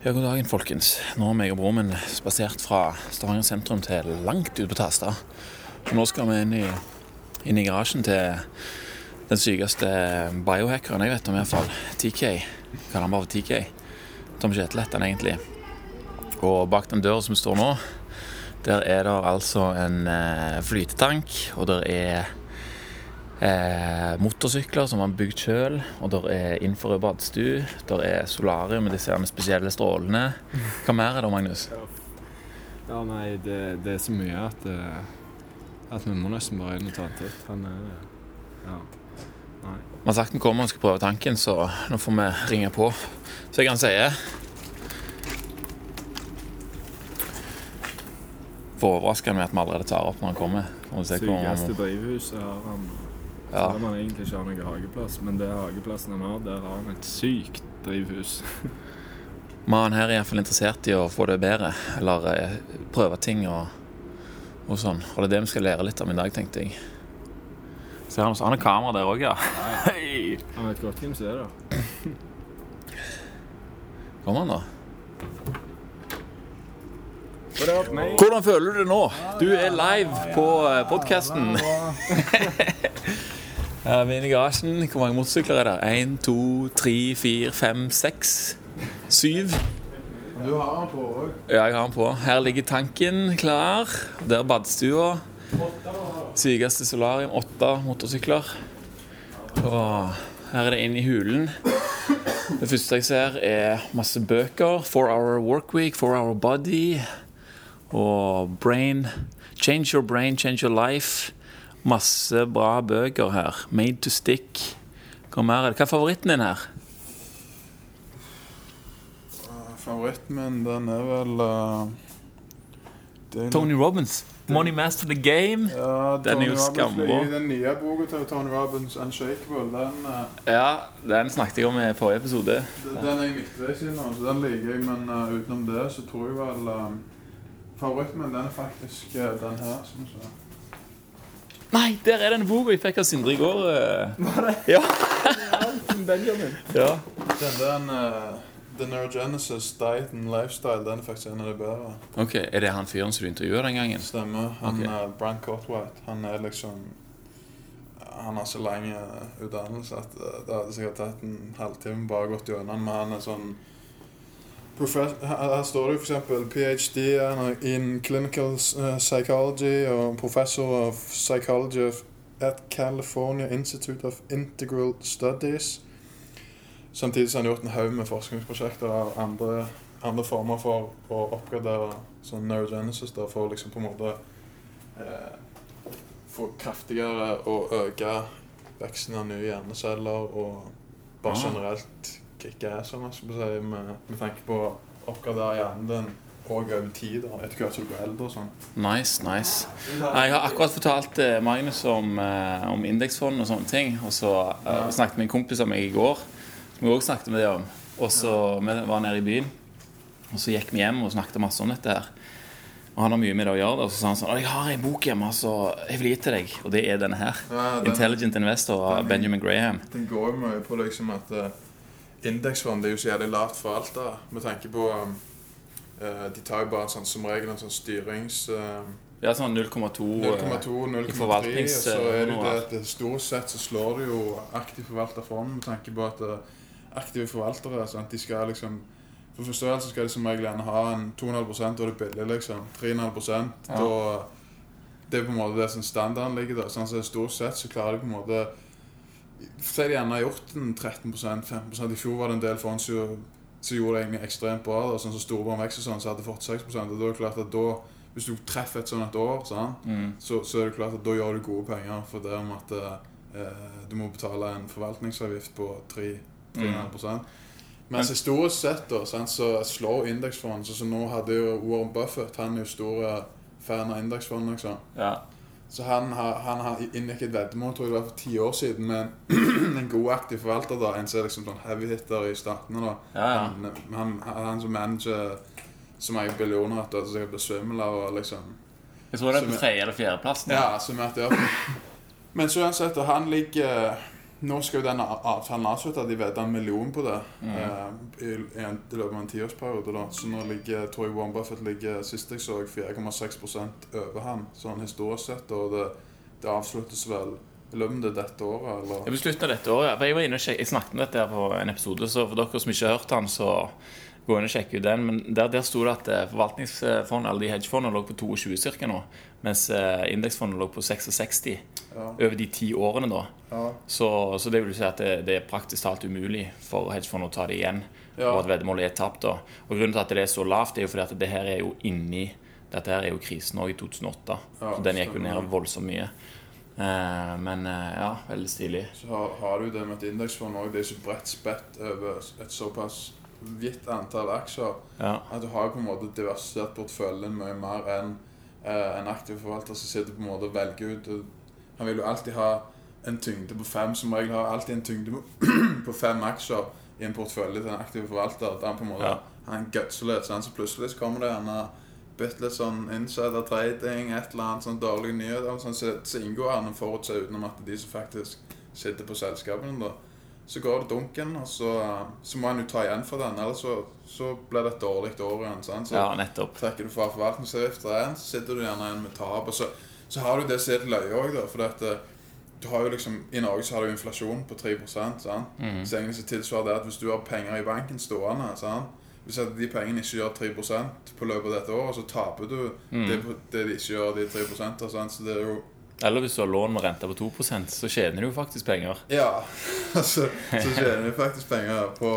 Ja, god dagen, folkens. Nå har meg og broren min spasert fra Stavanger sentrum til langt ut på Tasta. Og nå skal vi inn i, inn i garasjen til den sykeste biohackeren jeg vet om, i hvert fall. TK. Kaller han bare for TK. Tom Kjetil heter han egentlig. Og bak den døra som står nå, der er det altså en eh, flytetank, og der er eh, motorsykler som man har bygd sjøl, og der er infrarød badstue, der er solarium med disse spesielle strålene. Hva mer er det, Magnus? Ja, nei, det, det er så mye at, eh, at vi må nesten bare inn og ta en titt. Han er Ja. Nei. Vi har sagt vi kommer og skal prøve tanken, så nå får vi ringe på. Så jeg kan si Får overraske med at vi allerede tar opp når han kommer. Sykeste drivhuset har han. Ja. Selv om han egentlig ikke har noen hageplass. Men det hageplassen han har, der har han et sykt drivhus. Men her er iallfall interessert i å få det bedre, eller eh, prøve ting og, og sånn. Og det er det vi skal lære litt om i dag, tenkte jeg. Ser han, han har kamera der òg, ja. Hei! Han vet godt hvem som er der. Kommer han, da? Hvordan føler du det nå? Du er live på podkasten. Ja, vi er inne i garasjen. Hvor mange motorsykler er det? Én, to, tre, fire, fem, seks, syv. Du har den på òg. Ja, jeg har den på. Her ligger tanken klar. Der er badstua. Sykeste solarium. Åtte motorsykler. Og her er det inn i hulen. Det første jeg ser, er masse bøker. Four Hour Workweek, Four Hour Body og Brain. Change Your Brain, Change Your Life. Masse bra bøker her. Made to Stick. Hva mer er det? Hva er favoritten din her? Favoritten min, den er vel uh, er Tony Robbins. Money Master the Game. Ja, Den er jo skambra. Den nye boka til Tony Robbins, 'Unshakable', den, uh, Ja, den snakket jeg om i forrige episode. den den er jeg midtveis i nå, så den liker jeg. Men uh, utenom det så tror jeg vel uh, Favoritten min, den er faktisk uh, den her. som så. Nei, der er den boka jeg fikk av Sindre i går. Var det? Ja. Benjamin. ja. Den, den uh, The Neurogenesis Diet and Lifestyle, den er faktisk en av de bedre. Ok, Er det han fyren som du intervjuet den gangen? Stemmer. Han okay. uh, Brian Cotwhite, han er liksom Han har så lang utdannelse at uh, det hadde sikkert tatt en halvtime bare gått gjennom men han er sånn Her står det f.eks. ph.d. in clinical uh, psychology og professor of psychology at California Institute of Integral Studies. Samtidig har han gjort en haug med forskningsprosjekter av andre, andre former for å oppgradere sånn neurogenesis da, for å liksom på en måte eh, få kraftigere og øke veksten av nye hjerneceller og bare Ah. generelt kicke er skal si, med, med tanke på å oppgradere hjernen din og over tid, etter hvert som du blir eldre og sånn. Nice, nice. Jeg har akkurat fortalt eh, Magnus om, eh, om indeksfond og sånne ting. Og så uh, snakket med en kompis om meg i går, som vi også snakket med det om. Og så vi var nede i byen, og så gikk vi hjem og snakket masse om dette her. Og han har mye med det å gjøre. Og så sa han sånn 'Jeg har en bok hjemme, så jeg vil gi til deg.' Og det er denne her. Ja, den- 'Intelligent Investor' av Benjamin Graham. Den går jo mye på liksom at indeksfond er jo så jævlig lavt forvalta med tanke på eh, De tar jo bare sånn, som regel en sånn styrings... Uh, Ja, sånn 0,2 eh, 0,2-0,3, forvaltnings- og så er det jo det at stort sett så slår det jo aktivt forvalta fond med tanke på at aktive forvaltere sant? de skal liksom For så skal de som regel gjerne ha en 2,5 da er det billig, liksom. 3,5 Ja. da Det er på en måte det som standarden ligger der. Sånn, så stort sett så klarer de på en måte Si de gjerne har gjort en 13 15 I fjor var det en del fond som som gjorde det egentlig ekstremt bra. Da. Sånn som Storebrand vekst og sånn, så hadde fått 6 og da er det klart at da Hvis du treffer et sånt et år, sånn, mm. så, så er det klart at da gjør du gode penger. For det om at eh, du må betale en forvaltningsavgift på 3-3,5% Mens historisk sett da, så slår indeksfond Så, så nå hadde jo Warren Buffett Han er jo stor eh, fan av indeksfond. Liksom. Ja. Så han, har- han har inngikk et veddemål tror jeg det var for ti år siden med en, en god aktiv forvalter. da, En som er liksom sånn heavy hitter i statene. da. Ja, ja. Han, han, han, som manager så mange billioner at du sikkert blir svimmel av liksom Jeg tror det er på er- tredje- eller fjerdeplass. ja, summert det opp. Men så uansett, han ligger Nå skal jo den avtalen avslutte. De vedda en million på det Mm. eh, i, i, en, i løpet av en tiårsperiode. da. Så nå ligger, jeg Warren Buffett ligger sist jeg så 4,6% over ham, sånn historisk sett. Og det, det avsluttes vel i løpet av dette året, eller? Jeg beslutte dette året. jeg var inne og jeg snakket om dette her på en episode, så for dere som ikke har hørt han, så gå inn og sjekke ut den. Men der, der sto det at eh, forvaltningsfond, alle de hedgefondene lå på 22 ca. nå, mens eh, indeksfondet lå på 66 Ja. over de ti årene. da. Ja. Så, så det vil si at det, det er praktisk talt umulig for hedgefondet å ta det igjen. Ja. Og at veddemålet er tapt. da. Og Grunnen til at det er så lavt, er jo fordi at det her er jo inni Dette her er jo krisen òg i 2008. Ja, så den gikk jo ned voldsomt mye. Eh, men eh, ja, veldig stilig. Så har, har du det med et indeksfond òg. Det er så bredt spett over et såpass vidt antall aksjer Ja. at du har på en måte diversifisert porteføljen mye mer enn eh, en aktiv forvalter som sitter på en måte og velger ut. Han vil jo alltid ha en tyngde på fem. Som regel har alltid en tyngde på, fem aksjer i en portefølje til en aktiv forvalter. Der han på en måte Ja. han er en gutseløs. sånn, Så plutselig så kommer det gjerne bitte litt sånn insider trading, et eller annet sånn dårlige nyheter, sånn, så, så inngår han en forutser utenom at det er de som faktisk sitter på selskapene, da. Så går det dunken, og så, så må en jo ta igjen for den. Ellers så, så blir det et dårlig år igjen. sant? Så ja, nettopp. trekker du fra forvaltningsavgifter igjen, så sitter du gjerne igjen med tap. Og så, så har du det som er litt løye òg, da. For at, eh, du har jo liksom, I Norge så har du inflasjon på 3% sant? Mm. Så egentlig så tilsvarer det at hvis du har penger i banken stående sant? Hvis at de pengene ikke gjør 3% på løpet av dette året, så taper du mm. det, det de ikke gjør, de 3 sant? Så det er jo Eller hvis du har lån med rente på 2% så tjener du jo faktisk penger. Ja. så, så tjener du faktisk penger på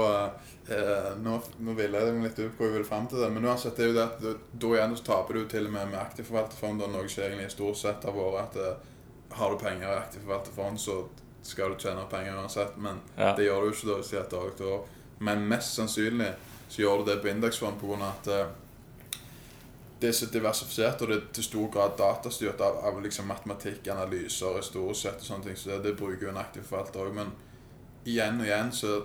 eh, Nå, nå ville jeg meg litt ut hvor jeg vil fram til det, men uansett det er jo det at du- da igjen så taper du til og med med aktiv forvalterfond, og noe som egentlig stort sett har vært at eh, har du penger i aktiv forvalterfond, så skal du tjene penger uansett, men Ja. det gjør du ikke da hvis det er et år. Men mest sannsynlig så gjør du det på indeksfond pga. at eh, det er så diversifisert, og det er til stor grad datastyrt av, av liksom matematikk, analyser, historisk sett og sånne ting. Så det, det bruker jo en aktiv forvalter òg. Men igjen og igjen så,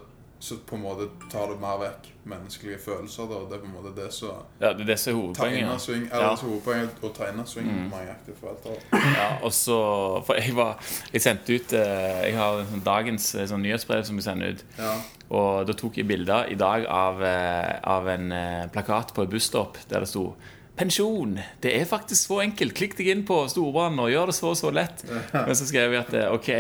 så på en måte tar du mer vekk menneskelige følelser. Da. Det er på en måte det som Ja, det er det som er hovedpoenget. innersving, Ja. hovedpoenget å ta innersving Mm. mange aktive forvaltere. Ja, og så For jeg var Jeg sendte ut eh, Jeg har en sånn dagens eh, sånn nyhetsbrev som vi sender ut. Ja. Og da tok jeg bilder i dag av, eh, av en plakat på et busstopp der det sto Pensjon! Det er faktisk så enkelt. Klikk deg inn på Storbrann og gjør det så så lett. Men så skrev vi at eh, ok,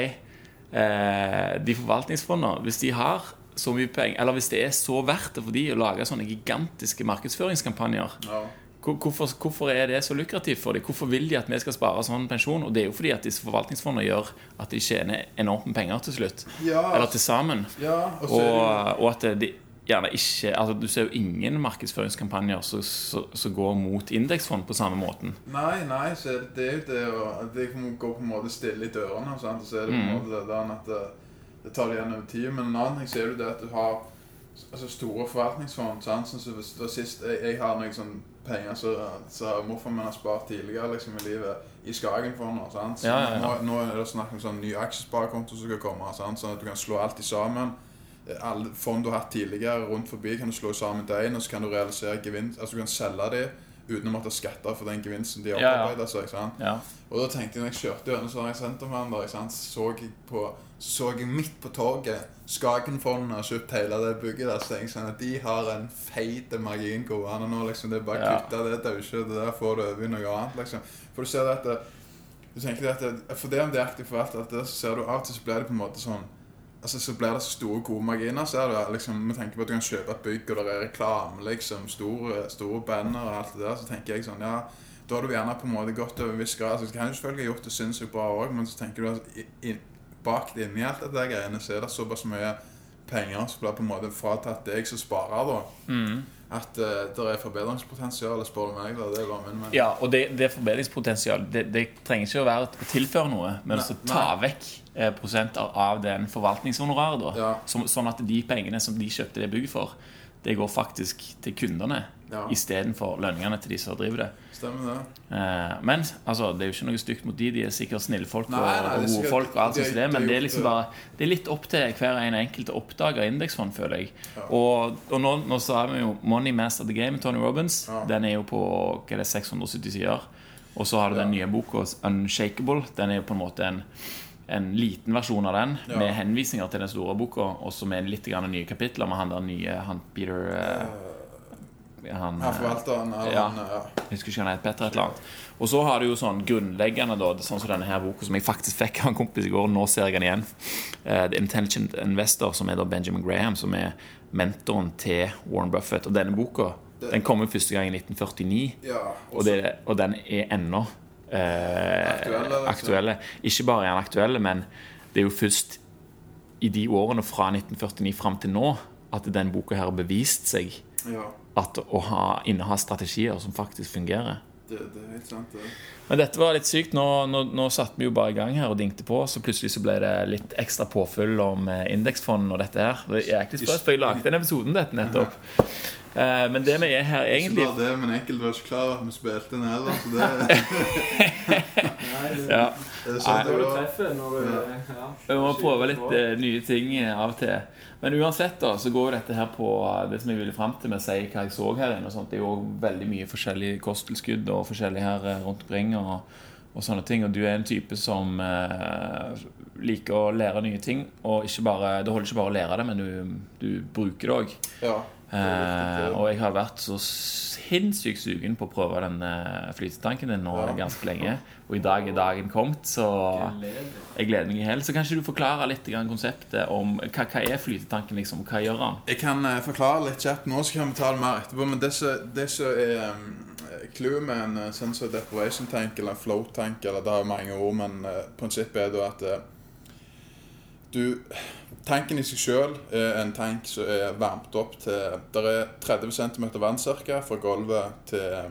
eh, de forvaltningsfondene, hvis de har så mye penger Eller hvis det er så verdt det for de å lage sånne gigantiske markedsføringskampanjer ja. Hvorfor, hvorfor er det så lukrativt for dem? Hvorfor vil de at vi skal spare sånn pensjon? Og det er jo fordi at disse forvaltningsfondene gjør at de tjener enormt med penger til slutt. Ja, Eller til sammen. ja, og Og, og at de gjerne ikke altså Du ser jo ingen markedsføringskampanjer som som går mot indeksfond på samme måten. Nei, nei, så er det, det er jo det å Det går på en måte stille i dørene. Sant? Så er det på en Mm. måte det at det, det tar det over tid. Men en annen ting så er det at du har altså store forvaltningsfond. Sant? Sånn som hvis det var sist jeg, jeg har noen sånne penger så, så morfar min har spart tidligere liksom, i livet, i Skagenfondet. Sant? Så Ja, ja, ja. Nå, nå er det snakk om sånn ny aksjesparekonto som skal komme. Sant? Sånn at du kan slå alt sammen. Alle fond du har hatt tidligere rundt forbi, kan du slå sammen til én, og så kan du realisere gevinst. Altså du kan selge dem uten å måtte skatte for den gevinsten de har Ja, ja. seg. Ja. Og da tenkte jeg når jeg kjørte gjennom sånn sentermann der, så jeg på så jeg midt på torget Skagenfondet har kjøpt hele det bygget der. Så tenkte jeg sånn at de har en feit margin gående nå. liksom, Det er bare å Ja. kutte det daukjøttet der, får du over i noe annet. liksom. For du ser det at det, du tenker det at det, For det om det er aktivt det, så ser du av og til så blir det på en måte sånn Altså Så blir det så store, gode marginer. ser du, liksom, Vi tenker på at du kan kjøpe et bygg, og det er reklame, liksom, store, store banner og alt det der. Så tenker jeg sånn, ja da har du gjerne på en måte gått over en viss grad. Altså, du kan jo selvfølgelig ha gjort det sinnssykt bra òg, men så tenker du at i, bak det inni alt dette greiene, så er det såpass mye penger som blir på en måte fratatt deg som sparer, da. Mm. At uh, det er forbedringspotensial, spør du meg. da, Det er min mening. ja, og det, det forbedringspotensial det, det trenger ikke å være å tilføre noe, men å ta vekk eh, prosenter av den forvaltningshonoraret. da Ja. Som- Sånn at de pengene som de kjøpte det bygget for, det går faktisk til kundene Ja. istedenfor lønningene til de som driver det. Stemmer det. Eh, men altså, det er jo ikke noe stygt mot de De er sikkert snille folk Nei, og, og gode sikkert- folk, og alt sånt det, det men det er liksom bare Det er litt opp til hver en enkelt å oppdage indeksfond, føler jeg. Ja. Og, og nå, nå sa vi jo Money Master the Game, Tony Robins. Ja. Den er jo på hva er det, 670 sider. Og så har du den nye boka Unshakable. Den er jo på en måte en en liten versjon av den Ja. med henvisninger til den store boka, og så med litt grann nye kapitler med han der nye han Peter eh, han, eh, forvalteren eller ja. han, ja. jeg husker ikke han het Petter et eller annet. Og så har du jo sånn grunnleggende, da, sånn som denne her boka som jeg faktisk fikk av en kompis i går. Nå ser jeg den igjen. Uh, The Intelligent Investor, som er da Benjamin Graham, som er mentoren til Warren Buffett. Og denne boka den kom jo første gang i 1949, ja. og, det, og den er ennå uh, Aktuelle, aktuelle. Ikke bare er den aktuelle, men det er jo først i de årene fra 1949 fram til nå at den boka her har bevist seg ja. at å ha, inneha strategier som faktisk fungerer. Det, det er helt sant, det. Men dette var litt sykt. Nå, nå, nå satt vi jo bare i gang her og dingte på, så plutselig så ble det litt ekstra påfyll om eh, indeksfond og dette her. Det er ikke sprøtt, for jeg lagde den episoden dette nettopp. Eh, men det vi er her egentlig Ikke bare det, men enkelte var ikke klar over at vi spilte den heller. Så det, Nei, det, ja, det det sånn ja. Vi må prøve litt uh, nye ting eh, av og til. Men uansett da, så går dette her på det som jeg ville fram til med å si hva jeg så her inne. og sånt. Det er jo veldig mye forskjellig kosttilskudd og forskjellig her rundt omkring. og, og sånne ting, og Du er en type som uh, liker å lære nye ting. Og ikke bare, det holder ikke bare å lære det, men du, du bruker det òg. Ja. Eh, og jeg har vært så sinnssykt sugen på å prøve den eh, flytetanken din nå Ja. ganske lenge. Og i dag er dagen kommet, så jeg gleder meg i hel. Så kanskje du forklarer litt grann konseptet om hva, hva er flytetanken, liksom? Hva gjør han? Jeg kan eh, forklare litt kjapt nå, så kan vi ta det mer etterpå. Men det som er um, clouet med en sensor deprivation tank eller en float tank, eller det har mange ord, men eh, prinsippet er da at eh, du Tanken i seg sjøl er en tank som er varmt opp til Det er 30 cm vann cirka, fra gulvet til,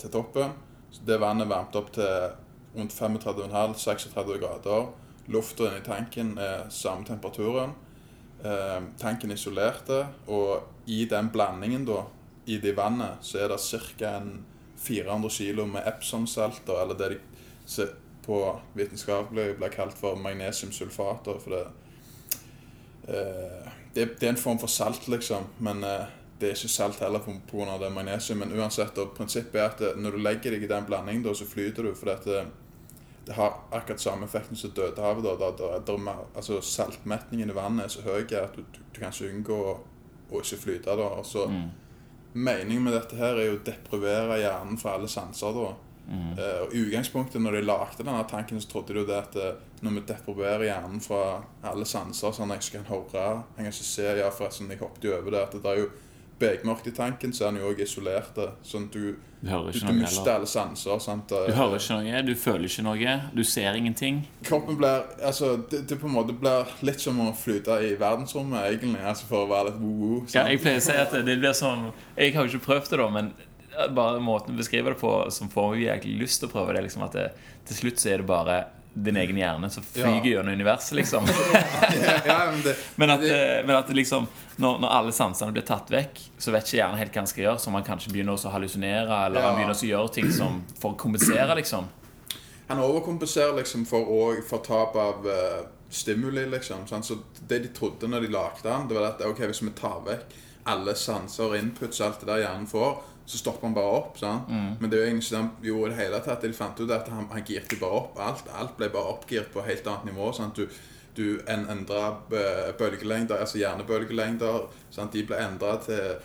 til toppen. Så det vannet er varmt opp til rundt 35,5-36 grader. Lufta inni tanken er samme temperaturen. Eh, tanken er isolerte, og i den blandingen da, i det vannet, så er det ca. 400 kg med Epsom-salter, eller det de på vitenskapelig blir kalt for magnesiumsulfater. For det, eh, det, det er en form for salt, liksom, men eh, det er ikke salt heller pga. det magnesium. Men uansett, og prinsippet er at eh, når du legger deg i den blandingen, da, så flyter du. For det, det har akkurat samme effekten som Dødehavet. Da, da, da, altså Saltmetningen i vannet er så høy at du, du, du kan ikke unngå å, å ikke flyte. da, og så Mm. Meningen med dette her er jo å deprivere hjernen fra alle sanser. da. Mm. Uh, og utgangspunktet når de lagde denne tanken, så trodde de jo det at eh, når vi depriverer hjernen fra alle sanser, sånn at jeg ikke kan høre, jeg kan ikke se Ja, forresten, jeg hoppet jo over det. at det er jo Bekmørkt i tanken, så er den jo òg isolert. eh, Sånn at du, Du hører du, ikke du noe mister alle sanser. sant? Du hører ikke noe, du føler ikke noe, du ser ingenting. Kroppen blir altså, det, det på en måte blir litt som å flyte i verdensrommet, egentlig. altså For å være litt woo-woo. Ja, jeg pleier å si at det blir sånn Jeg har jo ikke prøvd det, da, men bare måten du beskriver det på, som får meg egentlig lyst til å prøve det, liksom at det, til slutt så er det bare din egen hjerne som flyger Ja. gjennom universet, liksom. men at, det- eh, men at liksom når, når alle sansene blir tatt vekk, så vet ikke hjernen helt hva han skal gjøre. Så man kanskje begynner å hallusinere, eller Ja. han begynner å gjøre ting som for å kompensere, liksom. Han overkompenserer liksom for, å- for tap av uh, stimuli, liksom. sant? Så det de trodde når de lagde han, det var at ok, hvis vi tar vekk alle sanser og inputs, alt det der hjernen får, så stopper han bare opp. sant? Men det er jo egentlig ikke det han gjorde i det hele tatt. De fant ut at han, han girte bare opp alt. Alt ble bare oppgirt på et helt annet nivå. sant? Du, du en, endra bølgelengder, altså hjernebølgelengder. sant? De ble endra til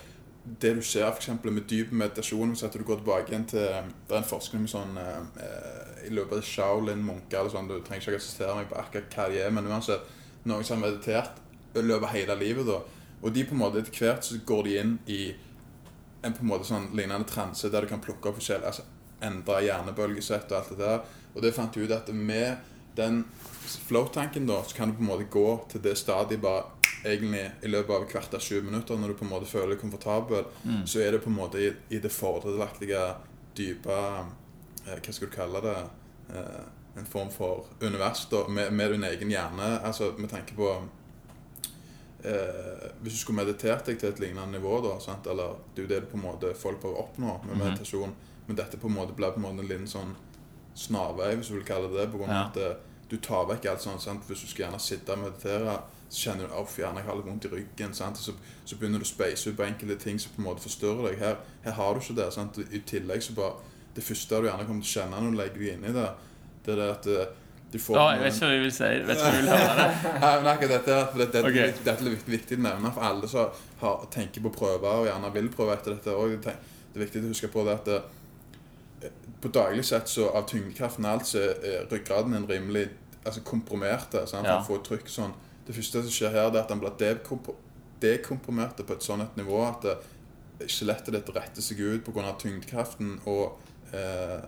det du ser for eksempel med dyp meditasjon Hvis du går tilbake igjen til Det er en forskning med sånn eh, eh, I løpet av Shaolin-munker eller sånn, Du trenger ikke å assistere meg på akkurat hva de er, men uansett noen som har meditert i løpet av hele livet. da Og de på en måte etter hvert så går de inn i en på en måte sånn lignende transe der du kan plukke opp forskjellig altså Endre hjernebølgesett og alt det der. Og det fant jeg ut at med den flow-tanken da, så kan du på en måte gå til det stadiet bare egentlig i løpet av hvert av 20 minutter, når du på en måte føler deg komfortabel, så er det på en måte i, i det fordelaktige, dype eh, Hva skal du kalle det? Eh, en form for univers da, med, med din egen hjerne. Altså med tanke på eh, Hvis du skulle meditert deg til et lignende nivå, da, sant? eller det er jo det på en måte folk prøver å oppnå med Mhm. meditasjon, men dette på en måte blir på en måte en liten sånn snarvei, hvis du vil kalle det det, på av Ja. at eh, du tar vekk alt sånt. Sant? Hvis du skal gjerne sitte og meditere, så kjenner du at jeg har litt vondt i ryggen. Sant? Så, så begynner du å speise ut på enkelte ting som på en måte forstyrrer deg. Her, her har du ikke det. Sant? I tillegg så bare Det første du gjerne kommer til å kjenne når du legger deg inn i det, det er det at eh, de får oh, jeg vet ikke hva jeg vil si. Jeg vet ikke hva jeg vil høre men akkurat dette, er- for det, det, Ok. dette er viktig, viktig å nevne for alle som har, tenker på prøver og gjerne vil prøve etter dette. Og det, det er viktig å huske på det at det, på daglig sett så av tyngdekraften og alt så er ryggraden en rimelig altså komprimert. Sant? Ja. Han får trykk sånn. Det første som skjer her, det er at han blir dekomprimert på et sånn et nivå at skjelettet ditt retter seg ut pga. tyngdekraften og eh,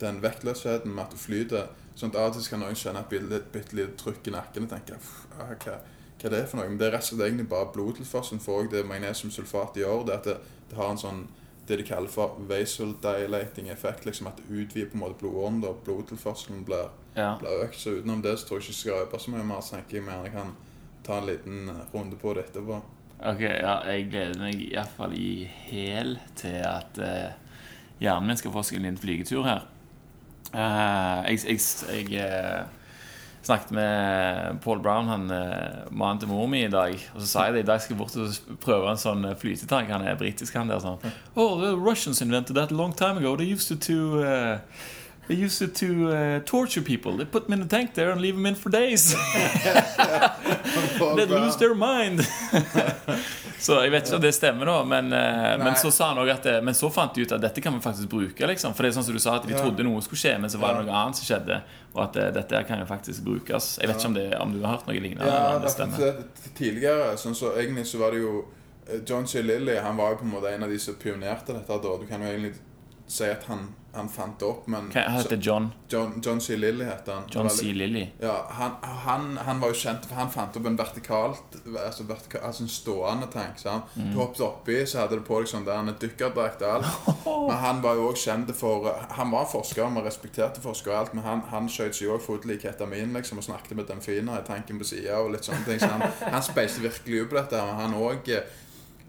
den vektløsheten med at du flyter. Sånn at Av og til kan noen kjenne et bitte, bitte lite trykk i nakken og tenke "Pff, ah, hva, hva er det for noe? Men det er rett og slett egentlig bare blodtilførselen for også det magnesiumsulfat gjør. det at det, det har en sånn det de kaller for vasodilating effekt. liksom At det utvider på en måte blodåren. da Blodtilførselen blir, Ja. blir økt. Så utenom det så tror jeg ikke jeg skal øve så mye mer. Så tenker jeg mer jeg kan ta en liten eh, runde på det etterpå. Ok, ja, jeg gleder meg iallfall i hæl til at eh, hjernen min skal få seg en liten flygetur her. Eh, jeg jeg, jeg eh, snakket med Paul Brown, han uh, mannen til mor mi, i dag. Og så sa jeg det, i dag skal jeg bort og prøve en sånn flytetank. Han er britisk, han der. sånn Oh, the Russians invented that a long time ago. They used to, to uh, They used it to uh, torture people. They put them in a tank there and leave them in for days. They'd lose their mind. så jeg vet ikke om det stemmer, da. Men, uh, men så sa han også at det, Men så fant de ut at dette kan vi faktisk bruke. Liksom. For det er sånn som du sa at De trodde noe skulle skje, men så var det noe annet som skjedde. Og at uh, dette kan jo faktisk brukes. Jeg vet ikke om, det, om du har hørt noe lignende? Ja, det stemmer. tidligere sånn så Egentlig så var det jo eh, John C. Lilly han var jo på en måte en av de som pionerte dette. da Du kan jo egentlig si at han, han fant det opp, men Hva heter John? John, John C. Lilly heter han. John C. Lilly. Ja, han, han, han var jo kjent for Han fant opp en vertikalt Altså, vertika, altså en stående tank. sant? Mm. Du hoppet oppi, så hadde du på deg sånn der en dykkerdrakt og alt. Men han var jo også kjent for Han var forsker, vi respekterte forskere og alt, men han, han skjøt seg jo fot i ketamin liksom, og snakket med delfiner i tanken på sida og litt sånne ting. Så han, han speiste virkelig ut på dette. Men han òg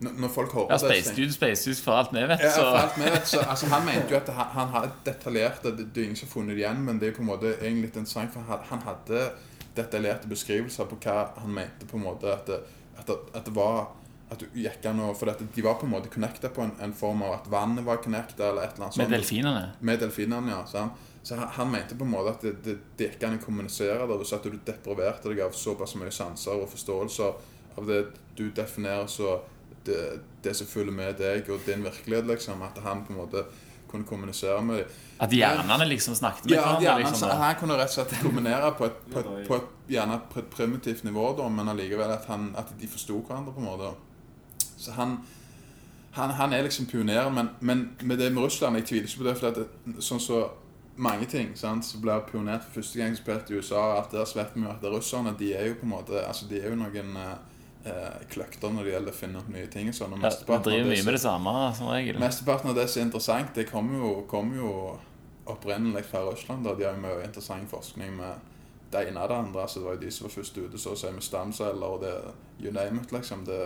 Når folk hører Ja, det, så Space Dude, Space Dude, for alt vi vet, ja, for alt vet, så, altså, han mente jo at han, han hadde detaljerte Det det er ingen som har funnet det igjen, men det er på en måte egentlig litt interessant, for han, han hadde detaljerte beskrivelser på hva han mente på en måte at det, at det, at det var at du gikk an å For de var på en måte connecta på en, en form av at vannet var connecta, eller et eller annet Med delfinene. Med delfinene, ja. Så han, han mente på en måte at det, det, det gikk an å kommunisere der, så at du depriverte deg av såpass mye sanser og forståelser av det du definerer så det, det som følger med deg og din virkelighet, liksom. At han på en måte kunne kommunisere med dem. At hjernene liksom snakket med Ja, hverandre. Liksom, ja, han kunne rett og slett kombinere på et, på et, på et, gjerne på et primitivt nivå, da, men allikevel at, han, at de forsto hverandre. på en måte Så han, han, han er liksom pioner, men, men med det med Russland Jeg tviler ikke på det. For det, sånn så mange ting sant, som blir pionert for første gang spilt i USA. og alt der så vet vi jo at russerne de er jo på en måte Altså de er jo noen eh, kløkta når det gjelder å finne opp nye ting. Sånn, Ja, driver mye med det samme, som regel. Mesteparten av det som er interessant, det kommer jo, kom jo opprinnelig fra Russland. Da. De har jo mye interessant forskning med det ene og det andre. Så det var jo de som var først ute så å si med stamceller og det You name it, liksom. Det,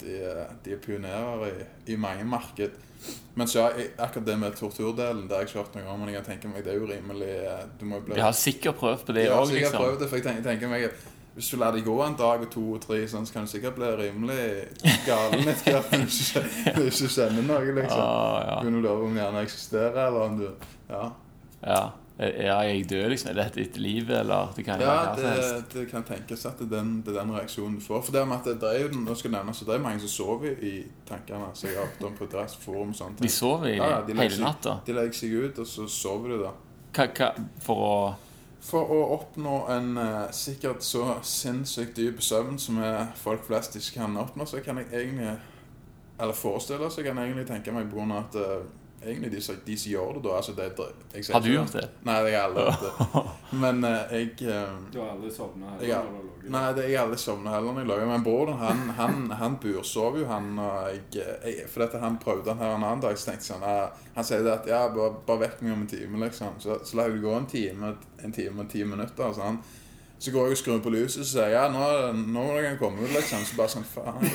de, de er pionerer i, i mange marked. Men så ja, akkurat det med torturdelen, det har jeg ikke hørt noe om. Men jeg tenker meg, det er jo rimelig eh, Du må bli De har sikkert prøvd på det òg, liksom. prøvd det, for jeg tenker, tenker meg hvis du lar det gå en dag og to og tre, sånn, så kan du sikkert bli rimelig galen etter hvert hvis du ikke- du kjenner noe. liksom. Ah, ja. Begynner å lure om gjerne eksisterer, eller om du Ja, Ja. ja, er jeg dør liksom? Er dette et liv, eller det kan ja det, det kan tenkes at det er den, det er den reaksjonen du får. For det med at det, er jo nå skal nevne, så det er mange som sover i tankene. Så jeg har hørt om på dress forum og sånne De sover i Ja, ja, de hele natta. De legger seg ut, og så sover du, da. Hva, hva, for å For å oppnå en eh, sikkert så sinnssykt dyp søvn som er folk flest ikke kan oppnå, så kan jeg egentlig Eller forestille så kan jeg egentlig tenke meg på grunn av at eh, egentlig de, de som gjør det, da altså det, jeg Har du ikke- gjort det? Nei, jeg har aldri gjort det. Men uh, jeg uh, Du har aldri sovna Jeg har- Nei, det, jeg har aldri sovna heller når jeg lager Men broren han, han, han bursov jo, han. Og jeg, jeg, for dette, han prøvde han her en annen dag, så tenkte jeg sånn eh, Han sier det at ja, bare, bare vekk meg om en time, liksom. Så, så la jeg det gå en time, en time og ti minutter. Sånn. Så går jeg og skrur på lyset, så sier jeg ja, nå, nå må dere komme ut, liksom. Så bare sånn faen.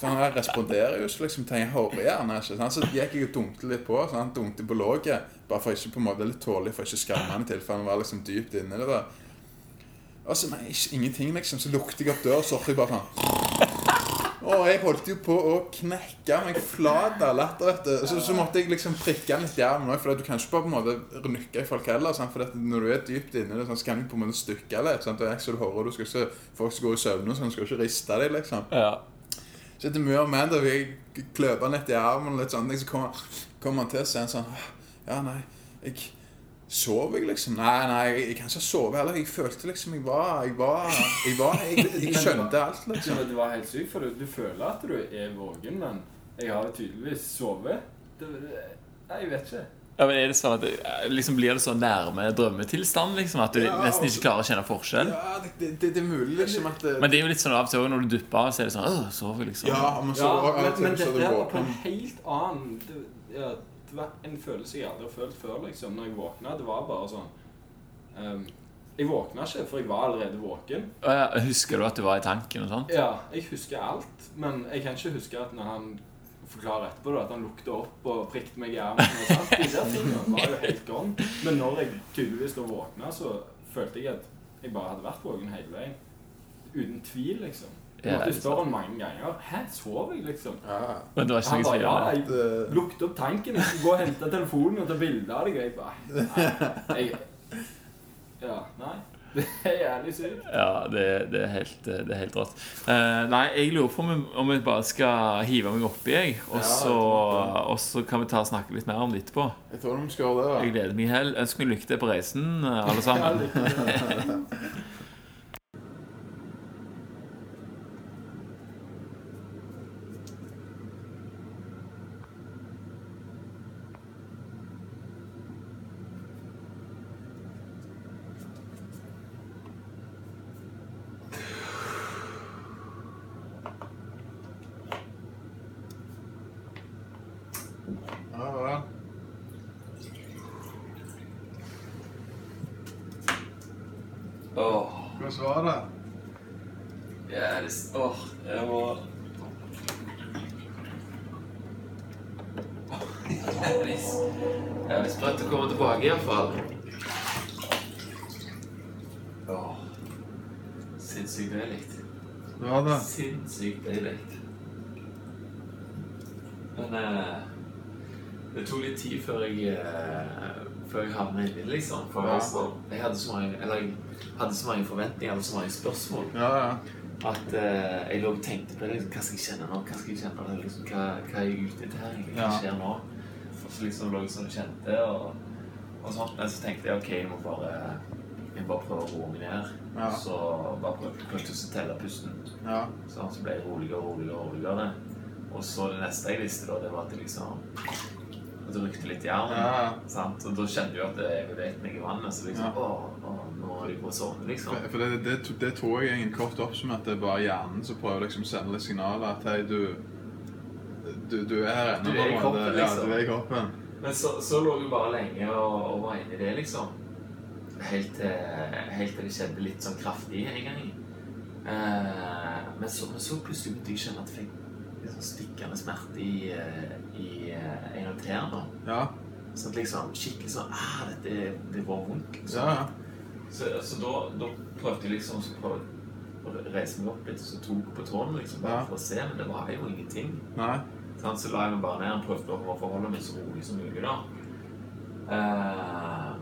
For han responderer jo ikke, liksom. Tenker, jeg hører gjerne ikke. Sånn. Så gikk jeg og dunkte litt på. Så han dunkte på låget. Bare for ikke på en måte litt tålig, for ikke skremme han i tilfelle han var liksom dypt inni det der. Og så nei, ikke- ingenting, liksom. Så lukter jeg opp døra, så hørte jeg bare sånn Og jeg holdt jo på å knekke meg flat av latter. vet du. Så, så måtte jeg liksom prikke den litt i armen òg, for du kan ikke bare på en måte rykke i folk heller. Sant? For når du er dypt inni det, sånn, så kan du på en måte stykke litt. Sant? Og jeg, så du hører, du skal ikke, Folk som går i søvne, så du skal ikke riste dem, liksom. Ja. Så etter mye om Amanda vil jeg kløpe han litt i armen, og litt sånne ting, så kommer, kommer han til og sier han sånn Ja, nei, jeg Sov jeg, liksom? Nei, nei, jeg, jeg kan ikke sove heller. Jeg følte liksom jeg var Jeg var Jeg, var, jeg, jeg skjønte alt, liksom. Men det var helt sykt, for du, du føler at du er våken, men jeg har tydeligvis sovet. Det, jeg vet ikke. Ja, men er det sånn at det, liksom Blir det så nærme drømmetilstand liksom, at du Ja, nesten altså- ikke klarer å kjenne forskjell? Ja, det, det, det, er mulig, liksom, at det, Men det er jo litt sånn av og til når du dupper av, så er det sånn Åh, sover liksom. Ja, men så Ja, men, men så er dette her på en helt annen det, ja, det var en følelse jeg aldri har følt før, liksom. Når jeg våkna. Det var bare sånn um, Jeg våkna ikke, for jeg var allerede våken. Husker du at du var i tanken og sånt? Ja, jeg husker alt, men jeg kan ikke huske at når han forklarer etterpå da, at han lukta opp og prikket meg i armen og sånt. De der tingene var jo helt gone. Men når jeg tydeligvis da våkna, så følte jeg at jeg bare hadde vært våken hele veien. Uten tvil, liksom. Jeg Ja, måtte spørre han mange ganger. Hæ, sov jeg, liksom? Ja, Men det var ikke Han bare ja, jeg lukte opp tanken. Jeg skulle gå og hente telefonen og ta bilde av deg. Og jeg bare nei, jeg, Ja, nei. Det er jævlig sykt. Ja, det, det, er helt, det er helt rått. Uh, nei, jeg lurer på om vi bare skal hive meg oppi, jeg. Og så, kan vi ta og snakke litt mer om det etterpå. jeg tror de skal gjøre det. Jeg gleder meg i hel. Ønsker meg lykke til på reisen, alle sammen. Ja, ja. Åh, Hvordan var det? ja, det, åh, jeg må Jeg er litt sprøtt å komme tilbake, iallfall. Åh, sinnssykt deilig. Det var det. Sinnssykt deilig. Men eh, det tok litt tid før jeg eh, Før jeg havnet inni det, liksom. For Ja. altså, jeg hadde så mange Eller jeg hadde så mange forventninger og så mange spørsmål Ja, ja. at eh, jeg lå og tenkte på det. Liksom, hva skal jeg kjenne nå? Hva skal jeg kjenne? Liksom, hva, hva er jeg ute etter her? Hva skjer nå? Og så liksom lå jeg sånn og kjente og, og sånt. Men så tenkte jeg ok, jeg må bare jeg bare prøve å roe meg ned. Ja. Så bare prøve prøv å telle pusten. ja. Sånn, så ble jeg roligere og roligere. og roligere. Og så det neste jeg visste, da, det var at jeg liksom det rykte litt i armen. Ja. Sant? Og da kjente jeg at jeg beveget meg i vannet. Så liksom Ja. Å, å, nå er jeg på å sovne, liksom. For for det, det, det, det tror jeg egentlig kort oppsummert det er bare hjernen som prøver liksom å sende litt signaler at hei, du du, du er her ennå. Du er i kroppen, liksom. Ja, du er i kroppen. Men så, så lå vi bare lenge og, og var inne i det, liksom. Helt til, helt til det skjedde litt sånn kraftig en gang. Eh, men, så, men så plutselig begynte jeg å kjenne at jeg fikk sånn stikkende smerte i, eh, i irriterende. en. Ja. Sånn liksom skikkelig sånn ah, dette, Det var vondt, liksom. Ja, ja. Så, så da, da prøvde jeg liksom så prøvde å reise meg opp litt så tok på tårnet liksom, bare Ja. for å se, men det var jo ingenting. Nei. Sånn, Så la jeg meg bare ned og prøvde å forholde meg så rolig som mulig. da. Eh,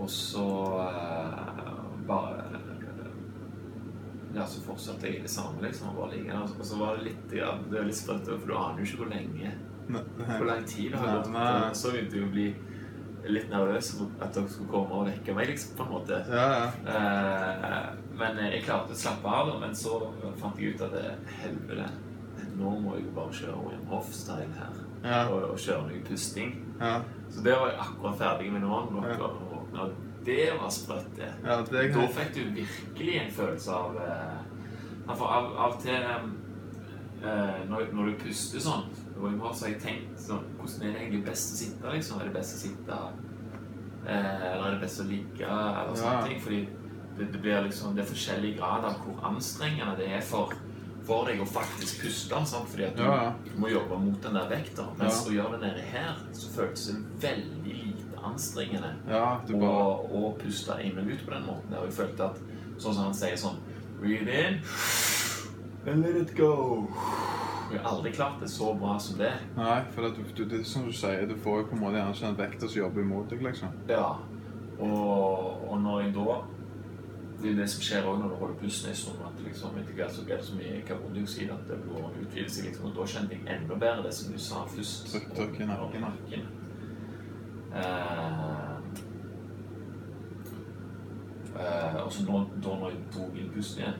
og så eh, bare Ja, så fortsatte jeg i det samme, liksom. Og bare ligge der. Og så var det litt ja, Det er litt sprøtt, for du aner jo ikke hvor lenge hvor lang tid det har gått. Og Så begynte jeg å bli litt nervøs for at dere skulle komme og vekke meg, liksom, på en måte. Ja, ja. Eh, men jeg klarte å slappe av, men så fant jeg ut at det, helvete, nå må jeg bare kjøre William Hoff-style her. Ja. Og, og kjøre noe pusting. Ja, Så det var jeg akkurat ferdig med nå. Ja. det var sprøtt, det. ja det Da fikk du virkelig en følelse av uh, av, av til uh, når, når du puster sånn Wim Hof, så har jeg tenkt sånn Hvordan er det egentlig best å sitte? liksom? Er det best å sitte eh, Eller er det best å ligge? Eller sånne Ja. ting. Fordi det, det blir liksom Det er forskjellig grad av hvor anstrengende det er for, for deg å faktisk puste. Sant? Fordi at du, Ja, du må jobbe mot den der vekta. Mens Ja. å gjøre det nede her, så føltes det veldig lite anstrengende Ja, du bare og, og puste inn og ut på den måten. Og jeg følte at sånn som han sier sånn Breathe in And let it go. Har aldri klart det så bra som det. Nei, for det, du, det som du sier, du får jo på en måte gjerne sånn vekter som jobber imot deg, liksom. Ja. Og, og når jeg da Det er jo det som skjer òg når du holder pusten en stund. At liksom, etter hvert så blir det så mye karbondioksid at det blodet utvider seg. Liksom, og da kjente jeg enda bedre det som du sa først. Trykk- trykk i nakken. eh, og så nå, da når jeg tok inn pusten igjen,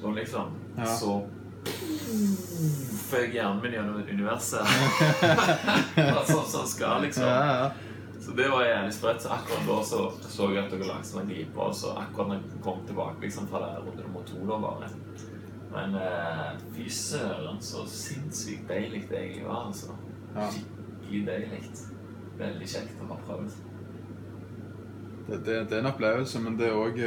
så liksom Ja. Så føk hjernen min gjennom universet. sånn som den skal, liksom. ja. Så det var jævlig sprøtt. Så akkurat da så, så jeg at dere lagde sånn glipe. Og så akkurat når jeg kom tilbake liksom, fra det runde nummer to, da bare Men eh, fy søren, så sinnssykt deilig det egentlig var. altså. Ja. Skikkelig deilig. Veldig kjekt å ha prøvd. Det, det, det er en opplevelse, men det er òg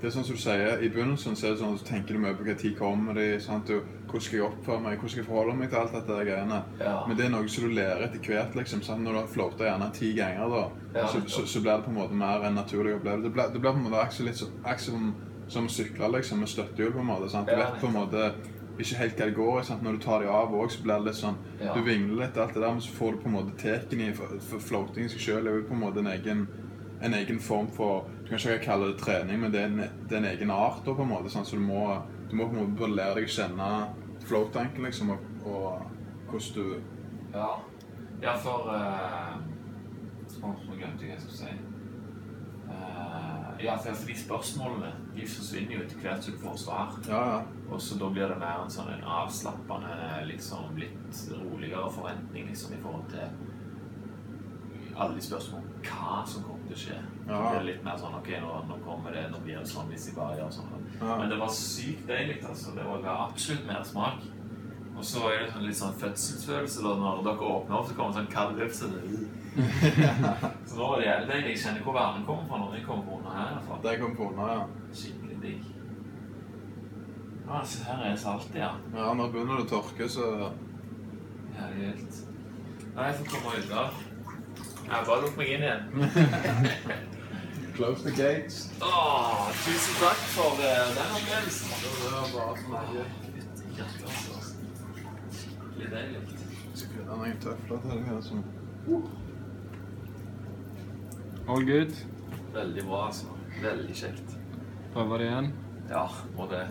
Det er sånn som du sier, I begynnelsen så er det sånn du tenker du mye på når kommer de, sant? Hvordan skal jeg oppføre meg, hvordan skal jeg forholde meg til alt dette greiene. Ja. Men det er noe som du lærer etter hvert. liksom, sant? Når du har flåta gjerne ti ganger, da, Ja, så, så, så blir det på en måte mer en naturlig opplevelse. Det blir, det blir på en måte akkurat litt så- som, som å sykle liksom, med støttehjul. på en måte, sant? Du vet på en måte ikke helt hva det går i. Når du tar dem av òg, så blir det litt sånn. Du vingler litt, alt det der, men så får du på en måte teken i For, for floating i seg sjøl er jo på en måte en egen, en egen form for Du kan ikke kalle det trening, men det er en, det er en egen art. da på en måte, sånn, så du må, du må på en måte bare lære deg å kjenne flow-tanken, liksom, og, og hvordan du Ja, ja for uh, Å, nå glemte jeg hva jeg skulle si. Uh, ja, for de spørsmålene de forsvinner jo etter hvert som du får svar. Ja, ja. Og så da blir det mer en sånn en avslappende, liksom litt roligere forventning liksom, i forhold til alle de spørsmålene om hva som kommer til å skje. Ja. Det litt mer sånn OK, nå, nå kommer det, nå blir det sånn hvis jeg bare gjør sånn. Ja. Men det var sykt deilig, altså. Det var absolutt mer smak. Og så er det sånn litt sånn fødselsfølelse da når dere åpner opp, så kommer det sånn kald luft. Så, så nå var det jævlig deilig. Jeg kjenner hvor varmen kommer fra når jeg kommer på under her. Altså. Det kom på under, ja. Skikkelig digg. Ja, se her er saltet, ja. Ja, Når begynner det å tørke, så er helt Nei, jeg får komme ut da. Jeg bare lukk meg inn igjen. Close the gates. Åh, tusen takk for uh, den opplevelsen. Det var bare så mye. Skikkelig deilig. Skal finne noen tøfler til deg. Altså. All good. Veldig bra, altså. Veldig kjekt. Prøver det igjen. Ja, må det.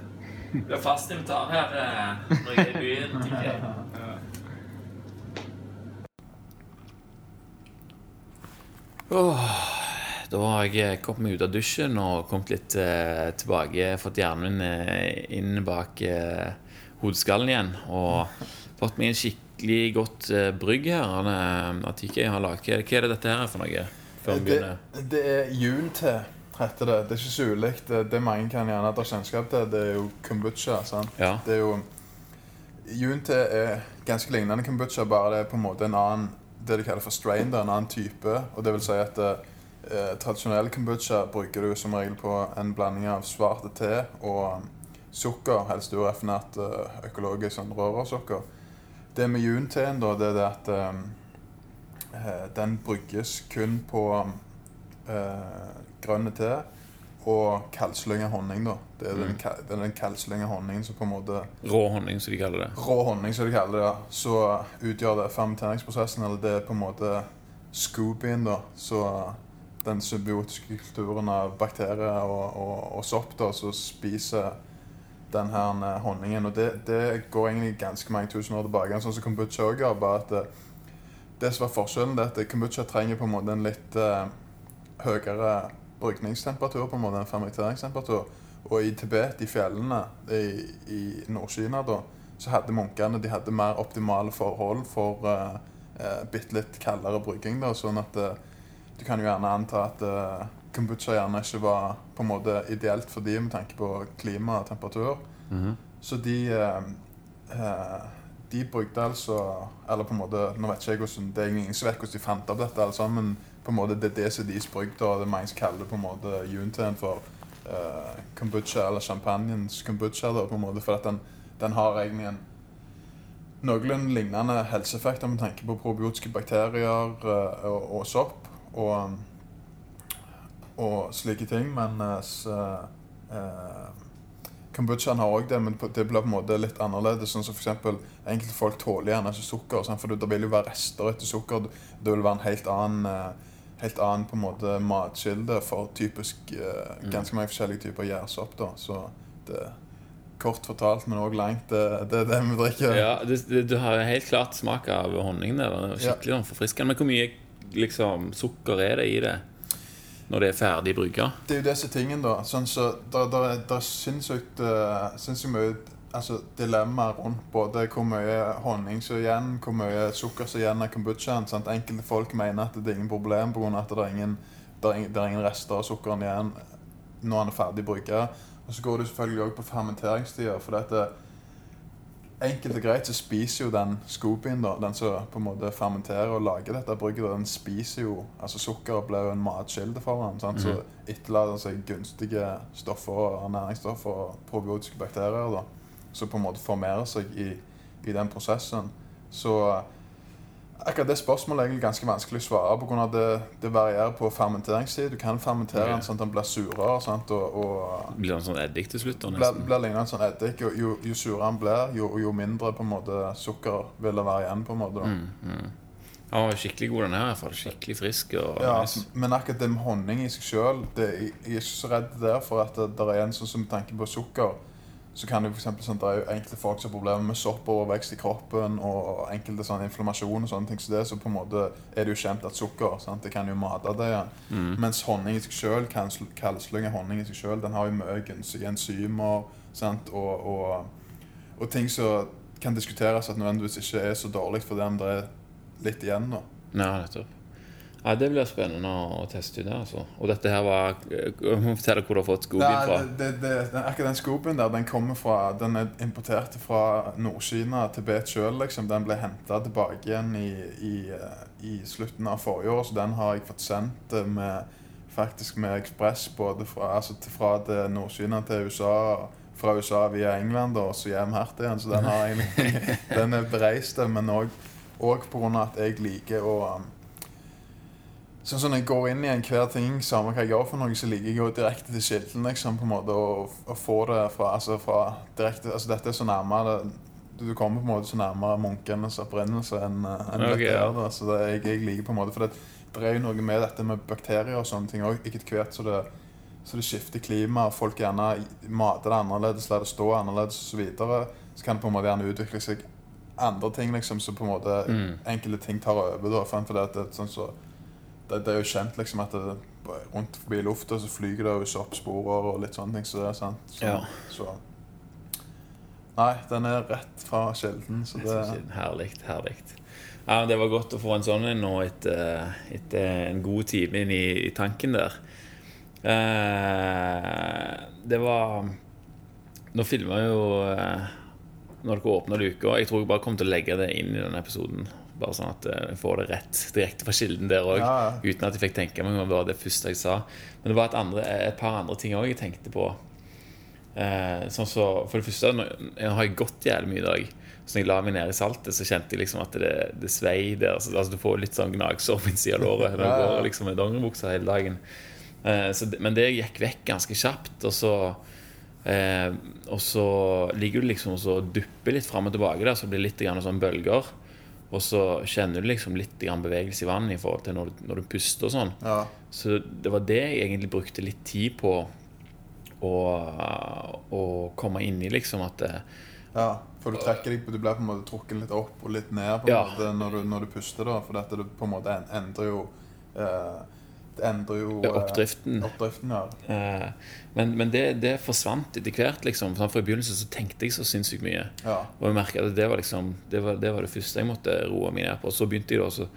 Du er fast invitar her eh, når jeg er i byen, Åh, da har jeg kommet meg ut av dusjen og kommet litt eh, tilbake. Fått hjernen min eh, inn bak eh, hodeskallen igjen. Og fått meg en skikkelig godt eh, brygg her. Han, eh, Atike har laget. Hva er det dette her for noe? Det, det er junte, heter det. Det er ikke så ulikt. Det, det mange kan gjerne ha kjennskap til, det er jo kombucha. Ja. Det er jo Junte er ganske lignende kombucha, bare det er på en måte en annen det de kaller for strain, det er en annen type. Og det vil si at eh, tradisjonell kombucha bruker du som regel på en blanding av svart te og sukker, helst uraffinert eh, økologisk sånn rørsukker. Det med junteen, da, det er det at eh, eh, den brygges kun på eh, grønn te og kaldslynga honning. da. Det er den, Mm. er den kaldslynga honningen som på en måte Rå honning, som de kaller det. Rå honning, som de kaller det. ja. Så utgjør det fermenteringsprosessen, eller det er på en måte scoopien, da. Så den symbiotiske kulturen av bakterier og, og, og sopp da, som spiser den her eh, honningen. Og det, det går egentlig ganske mange tusen år tilbake, sånn som kombucha òg gjør. Bare at det, det som var forskjellen, det er at kombucha trenger på en måte en litt uh, høyere brygningstemperatur, på en måte en fermenteringstemperatur. Og i Tibet, i fjellene i, i Nord-Kina, da, så hadde munkene de hadde mer optimale forhold for uh, bitte litt kaldere brygging. Da, sånn at uh, du kan jo gjerne anta at uh, kombucha gjerne ikke var på en måte ideelt for de med tanke på klima og temperatur. Mhm. Så de uh, De brukte altså Eller på en måte Nå vet ikke jeg hvordan Det er ingen som vet hvordan de fant opp dette, altså, men på en måte det er det som deres brygd og Det mange som kaller på en måte junteen for uh, kombucha, eller champagnens kombucha. da, på en måte, For at den, den har egentlig en noenlunde lignende helseeffekter med tanke på probiotiske bakterier uh, og, og sopp. Og, og slike ting, men uh, eh, Kombuchaen har òg det, men det blir på en måte litt annerledes. Sånn som for eksempel, Enkelte folk tåler gjerne ikke sukker, sant? for det vil jo være rester etter sukker. Det vil være en helt annen, eh, helt annen på en måte matkilde for typisk eh, ganske mange forskjellige typer gjærsopp. da. Så det Kort fortalt, men òg langt. Det, det er det vi drikker. Ja, det, det, Du har helt klart smak av honning der. Det er Skikkelig ja. forfriskende. Men hvor mye liksom, sukker er det i det når det er ferdig brygga? Det er jo det som er tingen, da. Sånn så, der, der, er- der er sinnssykt, eh, sinnssykt mye altså, dilemmaer rundt både hvor mye honning som er igjen, hvor mye sukker som er igjen av kombuchaen. sant? Enkelte folk mener at det er ingen problem pga. at det er, ingen, det, er ingen, det er ingen rester av sukkeren igjen når han er ferdig brygga. Og så går det selvfølgelig òg på fermenteringstida. For dette, enkelt og greit så spiser jo den scoopien, da, den som på en måte fermenterer og lager dette brygget, den spiser jo altså Sukker blir jo en matkilde for den. Sant? Så etterlater den seg gunstige stoffer, og næringsstoffer og probiotiske bakterier da, som på en måte formerer seg i, i den prosessen. Så akkurat det spørsmålet er egentlig ganske vanskelig å svare på grunn av det, det varierer på fermenteringstid. Du kan fermentere den sånn at den blir surere sant? og, og Blir den en sånn eddik til slutt? blir, blir lignende sånn eddik. og Jo, jo surere den blir, jo, jo mindre på en måte sukker vil det være igjen. på en måte. Mm, mm. Ja, skikkelig god, den her. Skikkelig frisk. og Ja, nice. Men akkurat det med honning i seg sjøl Jeg er ikke så redd der for at det, det er en sånn som med tanke på sukker. Så kan det for eksempel, sånn, det er jo enkelte folk som har problemer med soppovervekst i kroppen og enkelte sånn inflammasjon og sånne ting. Så det så på en måte er det jo kjent at sukker sant? det kan jo mate det igjen. Mm. Mens honning i seg sjøl, kaldslyng av honning i seg sjøl, den har jo mye enzymer sant? Og, og, og ting som kan diskuteres at nødvendigvis ikke er så dårlig fordi om det er litt igjen. da. Nei, nettopp. Ja, Det blir spennende å teste ut. det, altså. Og dette her var Fortell må hvor du har fått skogen fra. Det, det, den, akkurat den skogen der, den kommer fra Den er importert fra Nord-Kina, Tibet sjøl, liksom. Den ble henta tilbake igjen i, i, eh, i slutten av forrige år, så den har jeg fått sendt eh, med faktisk med ekspress både fra, altså, til, fra det Nord-Kina til USA. Fra USA via England og så hjem her igjen. Så den, har egentlig, den er bereist, men òg pga. at jeg liker å um, Sånn som når jeg går inn i enhver ting, samme hva jeg gjør for noe, så liker jeg å direkte til kilden, liksom, på en måte, og, og få det fra, altså, fra direkte Altså, dette er så nærmere Du kommer på en måte så nærmere munkenes opprinnelse enn en okay, dette er. Da. Så det, jeg, jeg liker på en måte For det, det er jo noe med dette med bakterier og sånne ting òg. Etter hvert så det, så det skifter klima, og folk gjerne mater det annerledes, lar det stå annerledes osv., så, videre, så kan det på en måte gjerne utvikle seg andre ting liksom, så på en måte Mm. enkelte ting tar over. da, for det, at det, sånn så, det, det er jo kjent liksom at det, rundt forbi lufta så flyger det jo soppsporer og litt sånne ting. Så det er sant. Så, Ja. så Nei, den er rett fra kilden, så det Herlig. herlig. Ja, Det var godt å få en sånn en nå etter, etter en god time inn i, i tanken der. Eh, det var Nå filma jo eh, Når dere åpna luka Jeg tror jeg bare kommer til å legge det inn i denne episoden. Bare sånn at eh, jeg får det rett direkte fra kilden der òg. Ja. Uten at jeg fikk tenke meg om det var det første jeg sa. Men det var et, andre, et par andre ting òg jeg tenkte på. Eh, sånn så, for det første, jeg har jeg gått jævlig mye i dag. Så når jeg la meg ned i saltet, så kjente jeg liksom at det, det svei der. Så, altså, du får litt sånn gnagsår på innsida av låret når du går liksom med dongeribuksa hele dagen. Eh, så, men det gikk vekk ganske kjapt. Og så, eh, og så ligger du liksom og så dupper litt fram og tilbake der, så blir det litt grann sånn bølger. Og så kjenner du liksom litt bevegelse i vannet i forhold til når du, når du puster og sånn. Ja. Så det var det jeg egentlig brukte litt tid på å, å komme inn i, liksom. At det, ja. For du trekker deg Du blir på en måte trukket litt opp og litt ned på en Ja. måte når du, når du puster, da. For dette det på en måte endrer jo eh, endrer jo eh, oppdriften oppdriften, ja. eh, Men, men det, det forsvant etter hvert, liksom. For i begynnelsen så tenkte jeg så sinnssykt mye. ja. Og jeg merket at det var liksom det var, det var det første jeg måtte roe meg ned på. Og så begynte jeg da også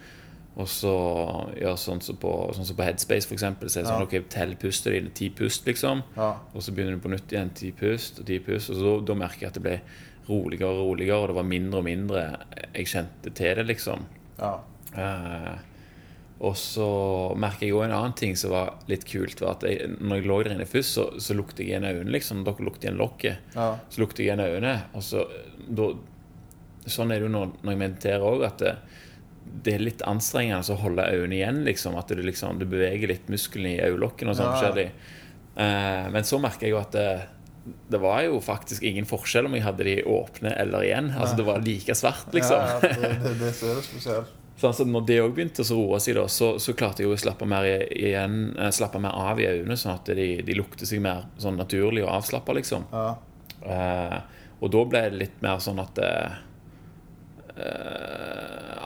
og så gjøre sånn som på, sånn så på Headspace, for eksempel. Så er det sånn, Ja. ok, tell pustet dine. Ti pust, liksom. ja. Og så begynner du på nytt igjen. Ti pust og ti pust. Og så, da merker jeg at det ble roligere og roligere, og det var mindre og mindre jeg kjente til det, liksom. ja. Eh, og så merker jeg òg en annen ting som var litt kult. Var at jeg, når jeg lå der inne først, så, så lukter jeg igjen øynene. liksom Dere lukter igjen lokket. ja. Så lukter jeg igjen øynene. Og så da, Sånn er det jo når, når jeg mediterer òg, at det, det er litt anstrengende å holde øynene igjen. liksom At du liksom, du beveger litt musklene i øyelokkene og sånn Ja. forskjellig. Eh, men så merker jeg jo at det, det var jo faktisk ingen forskjell om jeg hadde de åpne eller igjen. Altså Det var like svart, liksom. Ja, ja, det, det, det er spesielt. Sånn, så når det òg begynte å roe seg, da, så, så klarte jeg å slappe mer, igjen, eh, slappe mer av i øynene, sånn at de, de lukter seg mer sånn naturlig og avslappa, liksom. Ja. Uh, og da ble det litt mer sånn at eh,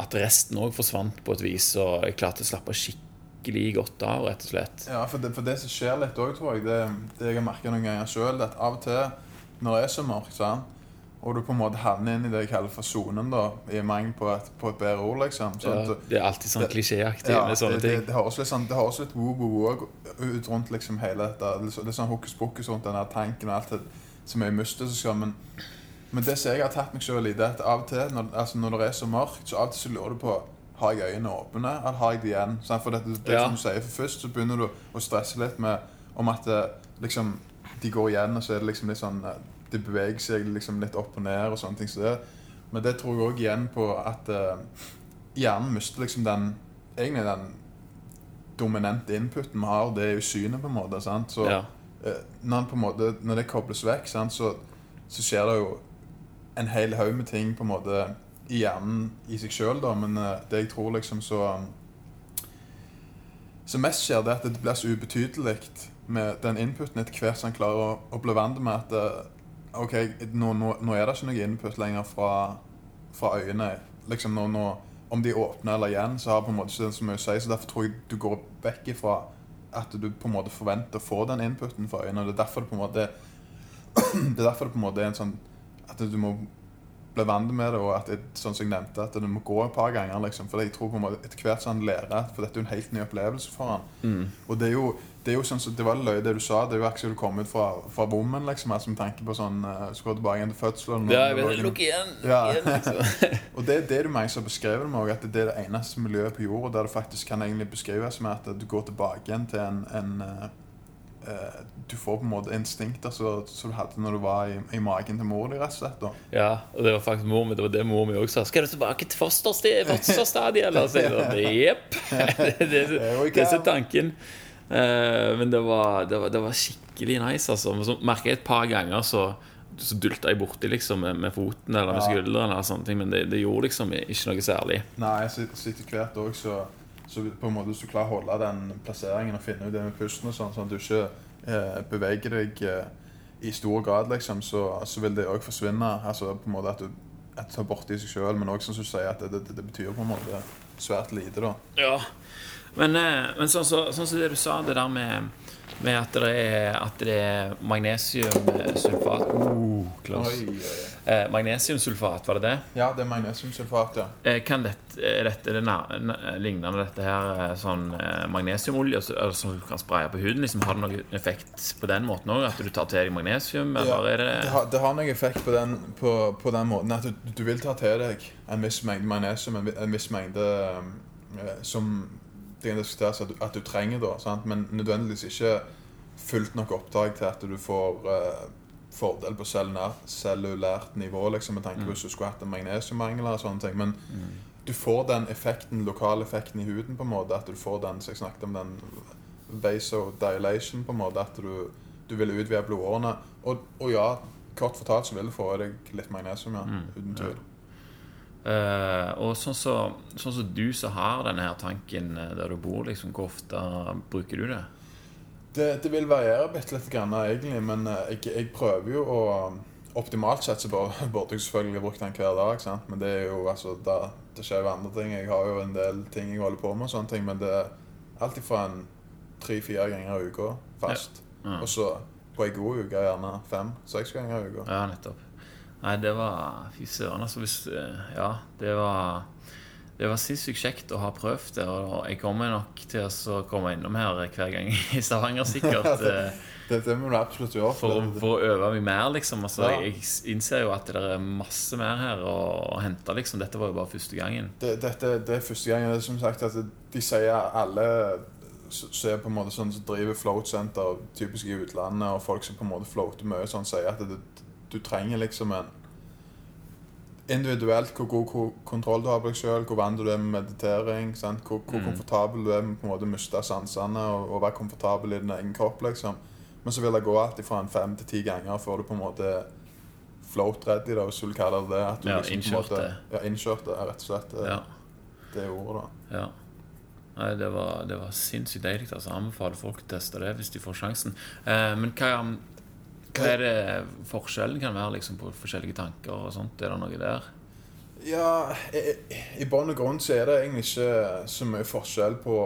At resten òg forsvant på et vis, og jeg klarte å slappe skikkelig godt av, rett og slett. Ja, for det, for det som skjer litt òg, tror jeg, det, det jeg har merka noen ganger sjøl, at av og til når det er så mørkt, sant, og du på en måte havner inn i det jeg kaller for sonen, da, i mangel på på et bedre ord, liksom Ja, sånn, det er alltid sånn klisjéaktig ja, med sånne det, det, ting. det høres litt sånn Det høres litt woo-woo ut rundt liksom hele dette. Litt, litt sånn hokus pokus rundt den tanken og alt det som er mystisk. Men, men det som jeg har tatt meg sjøl i, det er at av og til når, altså når det er så mørkt, så av og til så lurer du på har jeg øynene åpne, eller har jeg det igjen? Sant? For det, det, det Ja. som du sier, for Først så begynner du å stresse litt med om at det, liksom, de går igjen, og så er det liksom litt sånn eh, De beveger seg liksom litt opp og ned og sånne ting. Så det, men det tror jeg òg igjen på at uh, hjernen mister liksom den Egentlig den dominante inputen vi har, det er jo synet, på en måte. sant? Så Ja. uh, når, på en måte, når det kobles vekk, sant, så, så skjer det jo en hel haug med ting på en måte i hjernen i seg sjøl, da. Men uh, det jeg tror liksom så Så mest skjer det at det blir så ubetydelig med den inputen etter hvert som han klarer å, å bli vant med at OK, nå, nå, nå er det ikke noe input lenger fra, fra øynene. Liksom nå, nå, Om de er åpne eller igjen, så har på en måte ikke det så mye å si. Så derfor tror jeg du går vekk ifra at du på en måte forventer å få den inputen fra øynene. Det er derfor det på en måte Det er derfor det på en måte er en sånn At du må bli vant med det, og at det, sånn som jeg nevnte, at det må gå et par ganger. liksom, For jeg tror på en måte etter hvert som han lærer, for dette er jo en helt ny opplevelse for han. Mm. Og det er jo, det er jo sånn som, det var løye det du sa. Det er jo akkurat som du kom ut fra, fra bommen, liksom, altså, med tanke på sånn uh, Skal tilbake igjen til fødselen. Ja, jeg vet, lukk igjen! Ja. igjen liksom. og det er det du mange som har beskrevet det med, at det er det eneste miljøet på jorda der det faktisk kan egentlig beskrives med at du går tilbake igjen til en, en eh, Du får på en måte instinkter som du hadde når du var i, i magen til mor di, rett og slett. da. Ja, og det var faktisk mor mi. Det var det mor mi også sa. Skal du tilbake til fosterstadiet, fosterstadiet eller? Så jeg sånn, Jepp. Det, er tanken. Eh, men det var, det, var, det var skikkelig nice, altså. Så merka jeg et par ganger så så dulta jeg borti liksom med, med foten eller med skulderen, eller sånne ting, men det, det gjorde liksom ikke noe særlig. Nei, så etter hvert òg så, så på en måte hvis du klarer å holde den plasseringen og finne ut det med pusten og sånn, sånn at du ikke eh, beveger deg eh, i stor grad, liksom, så, så vil det òg forsvinne. Altså på en måte at du, at du tar borti seg sjøl, men òg som du sier, at det, det, det betyr på en måte svært lite, da. Ja. Men, eh, men sånn som så, sånn som det du sa, det der med, med at det er, at det er magnesiumsulfat uh, Klaus. Oi, oi, oi. Eh, magnesiumsulfat, var det det? Ja, det er magnesiumsulfat, ja. Eh, Kan dette, er dette det lignende dette her eh, sånn eh, magnesiumolje som du kan spraye på huden? Liksom, har det noen effekt på den måten òg? At du tar til deg magnesium, eller Ja, er det Det har, det har noen effekt på den, på, på den måten at du, du vil ta til deg en viss mengde magnesium, en, en viss mengde eh, som det kan diskuteres at du, at du trenger, da, sant? men nødvendigvis ikke fullt nok opptak til at du får uh, fordel på cellulært, nivå, liksom, med tanke på Mm. hvis du skulle hatt en magnesiummangel eller sånne ting. Men du får den effekten, lokale effekten i huden, på en måte, at du får den som jeg snakket om, den vasodilation, på en måte, at du, du vil utvide blodårene. Og, og ja, kort fortalt så vil du få i deg litt magnesium, ja. Mm, Uten tvil. Eh, og sånn som sånn så du som har denne her tanken eh, der du bor, liksom, hvor ofte bruker du det? Det, det vil variere bitte litt, grann, egentlig, men eh, jeg, jeg prøver jo å Optimalt sett så burde jeg selvfølgelig brukt den hver dag, sant? men det er jo altså da, Det skjer jo andre ting. Jeg har jo en del ting jeg holder på med, og sånne ting, men det er alltid fra en tre-fire ganger i uka fast. Ja. Og så på ei god uke gjerne fem-seks ganger i uka. Ja, nettopp. Nei, det var Fy søren, altså. Hvis eh, Ja, det var det var sinnssykt kjekt å ha prøvd det. Og jeg kommer nok til å komme innom her hver gang i Stavanger, sikkert. eh, Det, det må du absolutt gjøre. For, for å øve meg mer, liksom. Altså, Ja. Jeg innser jo at det er masse mer her å, å hente, liksom. Dette var jo bare første gangen. det, dette det er første gangen. som sagt at de sier alle som er på en måte sånn så driver float center, typisk i utlandet, og folk som på en måte floater mye, sånn sier at det, du trenger liksom en Individuelt hvor god kontroll du har på deg sjøl, hvor vant du er med meditering, sant? hvor, hvor Mm. komfortabel du er med på en måte miste sansene og, og være komfortabel i din egen kropp. liksom. Men så vil det gå alltid fra fem til ti ganger før du på en måte float ready, da, hvis du vil kalle det det. At du Ja, liksom innkjørt det. Ja, innkjørt det, rett og slett Ja. det ordet. da. ja. Nei, det var, det var sinnssykt deilig. Altså. Anbefaler folk å teste det hvis de får sjansen. Eh, men hva, hva er det forskjellen kan være liksom, på forskjellige tanker og sånt? Er det noe der? Ja, i, i bunn og grunn så er det egentlig ikke så mye forskjell på,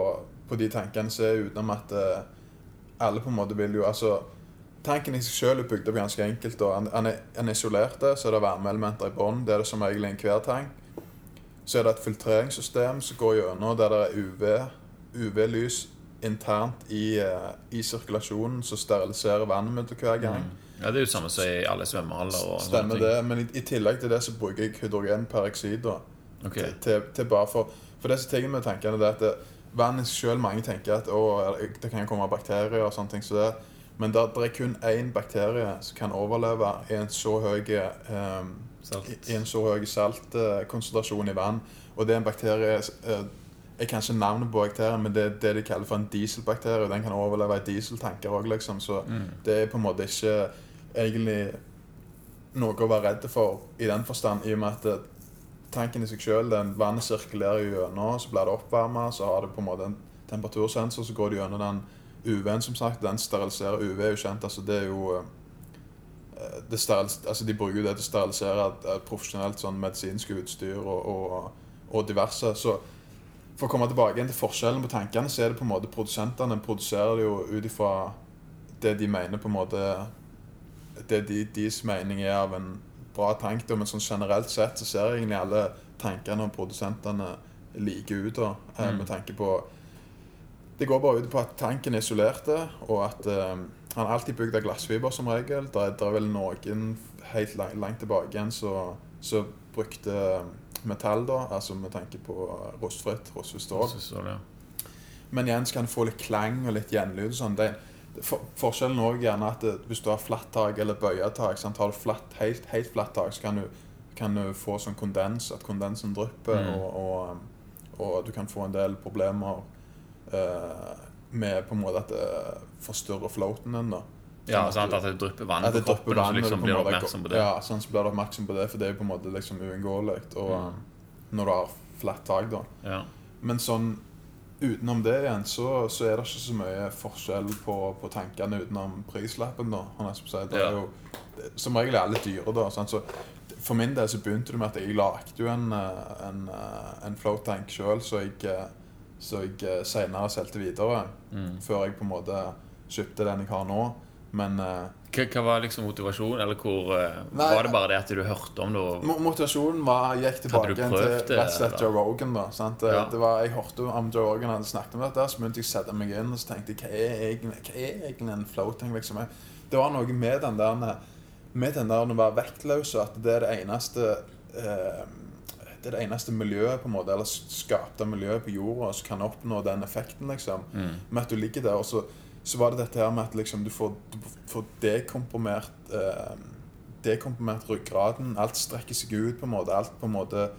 på de tankene som er utenom at eh, alle på en måte vil jo Altså, tanken i seg selv er bygd opp ganske enkelt. og Han, han er, så er det varmeelementer i bånn. Det er det som egentlig enhver tank. Så er det et filtreringssystem som går gjennom der det er UV, UV-lys internt i, eh, i sirkulasjonen som steriliserer vannet hver gang. Ja, Det er jo samme som i alle svømmehaller. og Stemmer det. Men i, i tillegg til det så bruker jeg hydrogenperoksid. okay. Til, til, til bare for For det som tingen med tankene, er at det, vann i seg selv, mange tenker at å, det kan komme bakterier og sånne ting så det. Men det, det er kun én bakterie som kan overleve i en så høy um, Salt. i, i en så høy saltkonsentrasjon i vann. Og det er en bakterie eh, Jeg kan ikke navnet på bakterien, men det er det de kaller for en dieselbakterie. og Den kan overleve i dieseltanker òg, liksom. Så Mm. det er på en måte ikke egentlig noe å være redd for i den forstand, i og med at eh, tanken i seg sjøl, vannet sirkulerer gjennom, så blir det oppvarma, så har det på en måte en temperatursensor, så går det gjennom den UV-en, som sagt. Den steriliserer UV, er jo kjent. altså Det er jo eh, det altså De bruker jo det til å sterilisere et profesjonelt sånn medisinsk utstyr og, og, og diverse. Så for å komme tilbake igjen til forskjellen på tankene, så er det på en måte produsentene produserer det jo ut ifra det de mener på en måte Det de, deres mening er av en bra tank. da, Men sånn generelt sett så ser egentlig alle tankene og produsentene like ut. da, eh, Mm. Med tanke på Det går bare ut på at tanken er isolert, og at um, han er alltid bygd av glassfiber som regel. Det er, vel noen helt langt, langt tilbake igjen så, så brukte metall, da, altså med tanke på rustfritt, rustfritt stål. Så Men igjen så kan du få litt klang og litt gjenlyd. sånn. Det, det, for, forskjellen er gjerne at det, hvis du har flatt tak eller bøya tak, sant? har du flatt, helt, helt flatt tak, så kan du, kan du få sånn kondens, at kondensen drypper, Mm. og, og, og du kan få en del problemer eh, med på en måte at det forstyrrer floaten din. da. Ja, Sånn sant, at det drypper vann at på det drypper kroppen, og så liksom blir du oppmerksom på det. Ja, sånn så blir du oppmerksom på det, for det er jo på en måte liksom uunngåelig. Mm. når du har flatt tak, da. Ja. Men sånn utenom det igjen, så, så er det ikke så mye forskjell på, på tankene utenom prislappen. da. Er sier, det er jo, det, som regel er alle dyre, da. Sant? Så for min del så begynte det med at jeg lagde jo en, eh, en, eh, en float tank sjøl, så jeg, eh, så jeg seinere solgte videre. Mm. Før jeg på en måte kjøpte den jeg har nå. Men uh, Hva, hva var liksom motivasjonen, eller hvor uh, Nei, Var det bare det at du hørte om det? og- Motivasjonen var, gikk tilbake prøvd til rett og slett? Joe Rogan. da, sant? Ja. det var, Jeg hørte om Joe Rogan hadde snakket om dette, så begynte jeg å sette meg inn og så tenkte jeg, hva er egentlig, hva er egentlig en floating? liksom? Det var noe med den der med den der å være vektløs, og at det er det eneste uh, det er det eneste miljøet på en måte, eller skapte miljøet på jorda som kan oppnå den effekten. liksom. Mm. Med at du ligger der, og så, så var det dette her med at liksom, du får, du får dekomprimert eh, dekomprimert ryggraden. Alt strekker seg ut. på en måte, Alt på en måte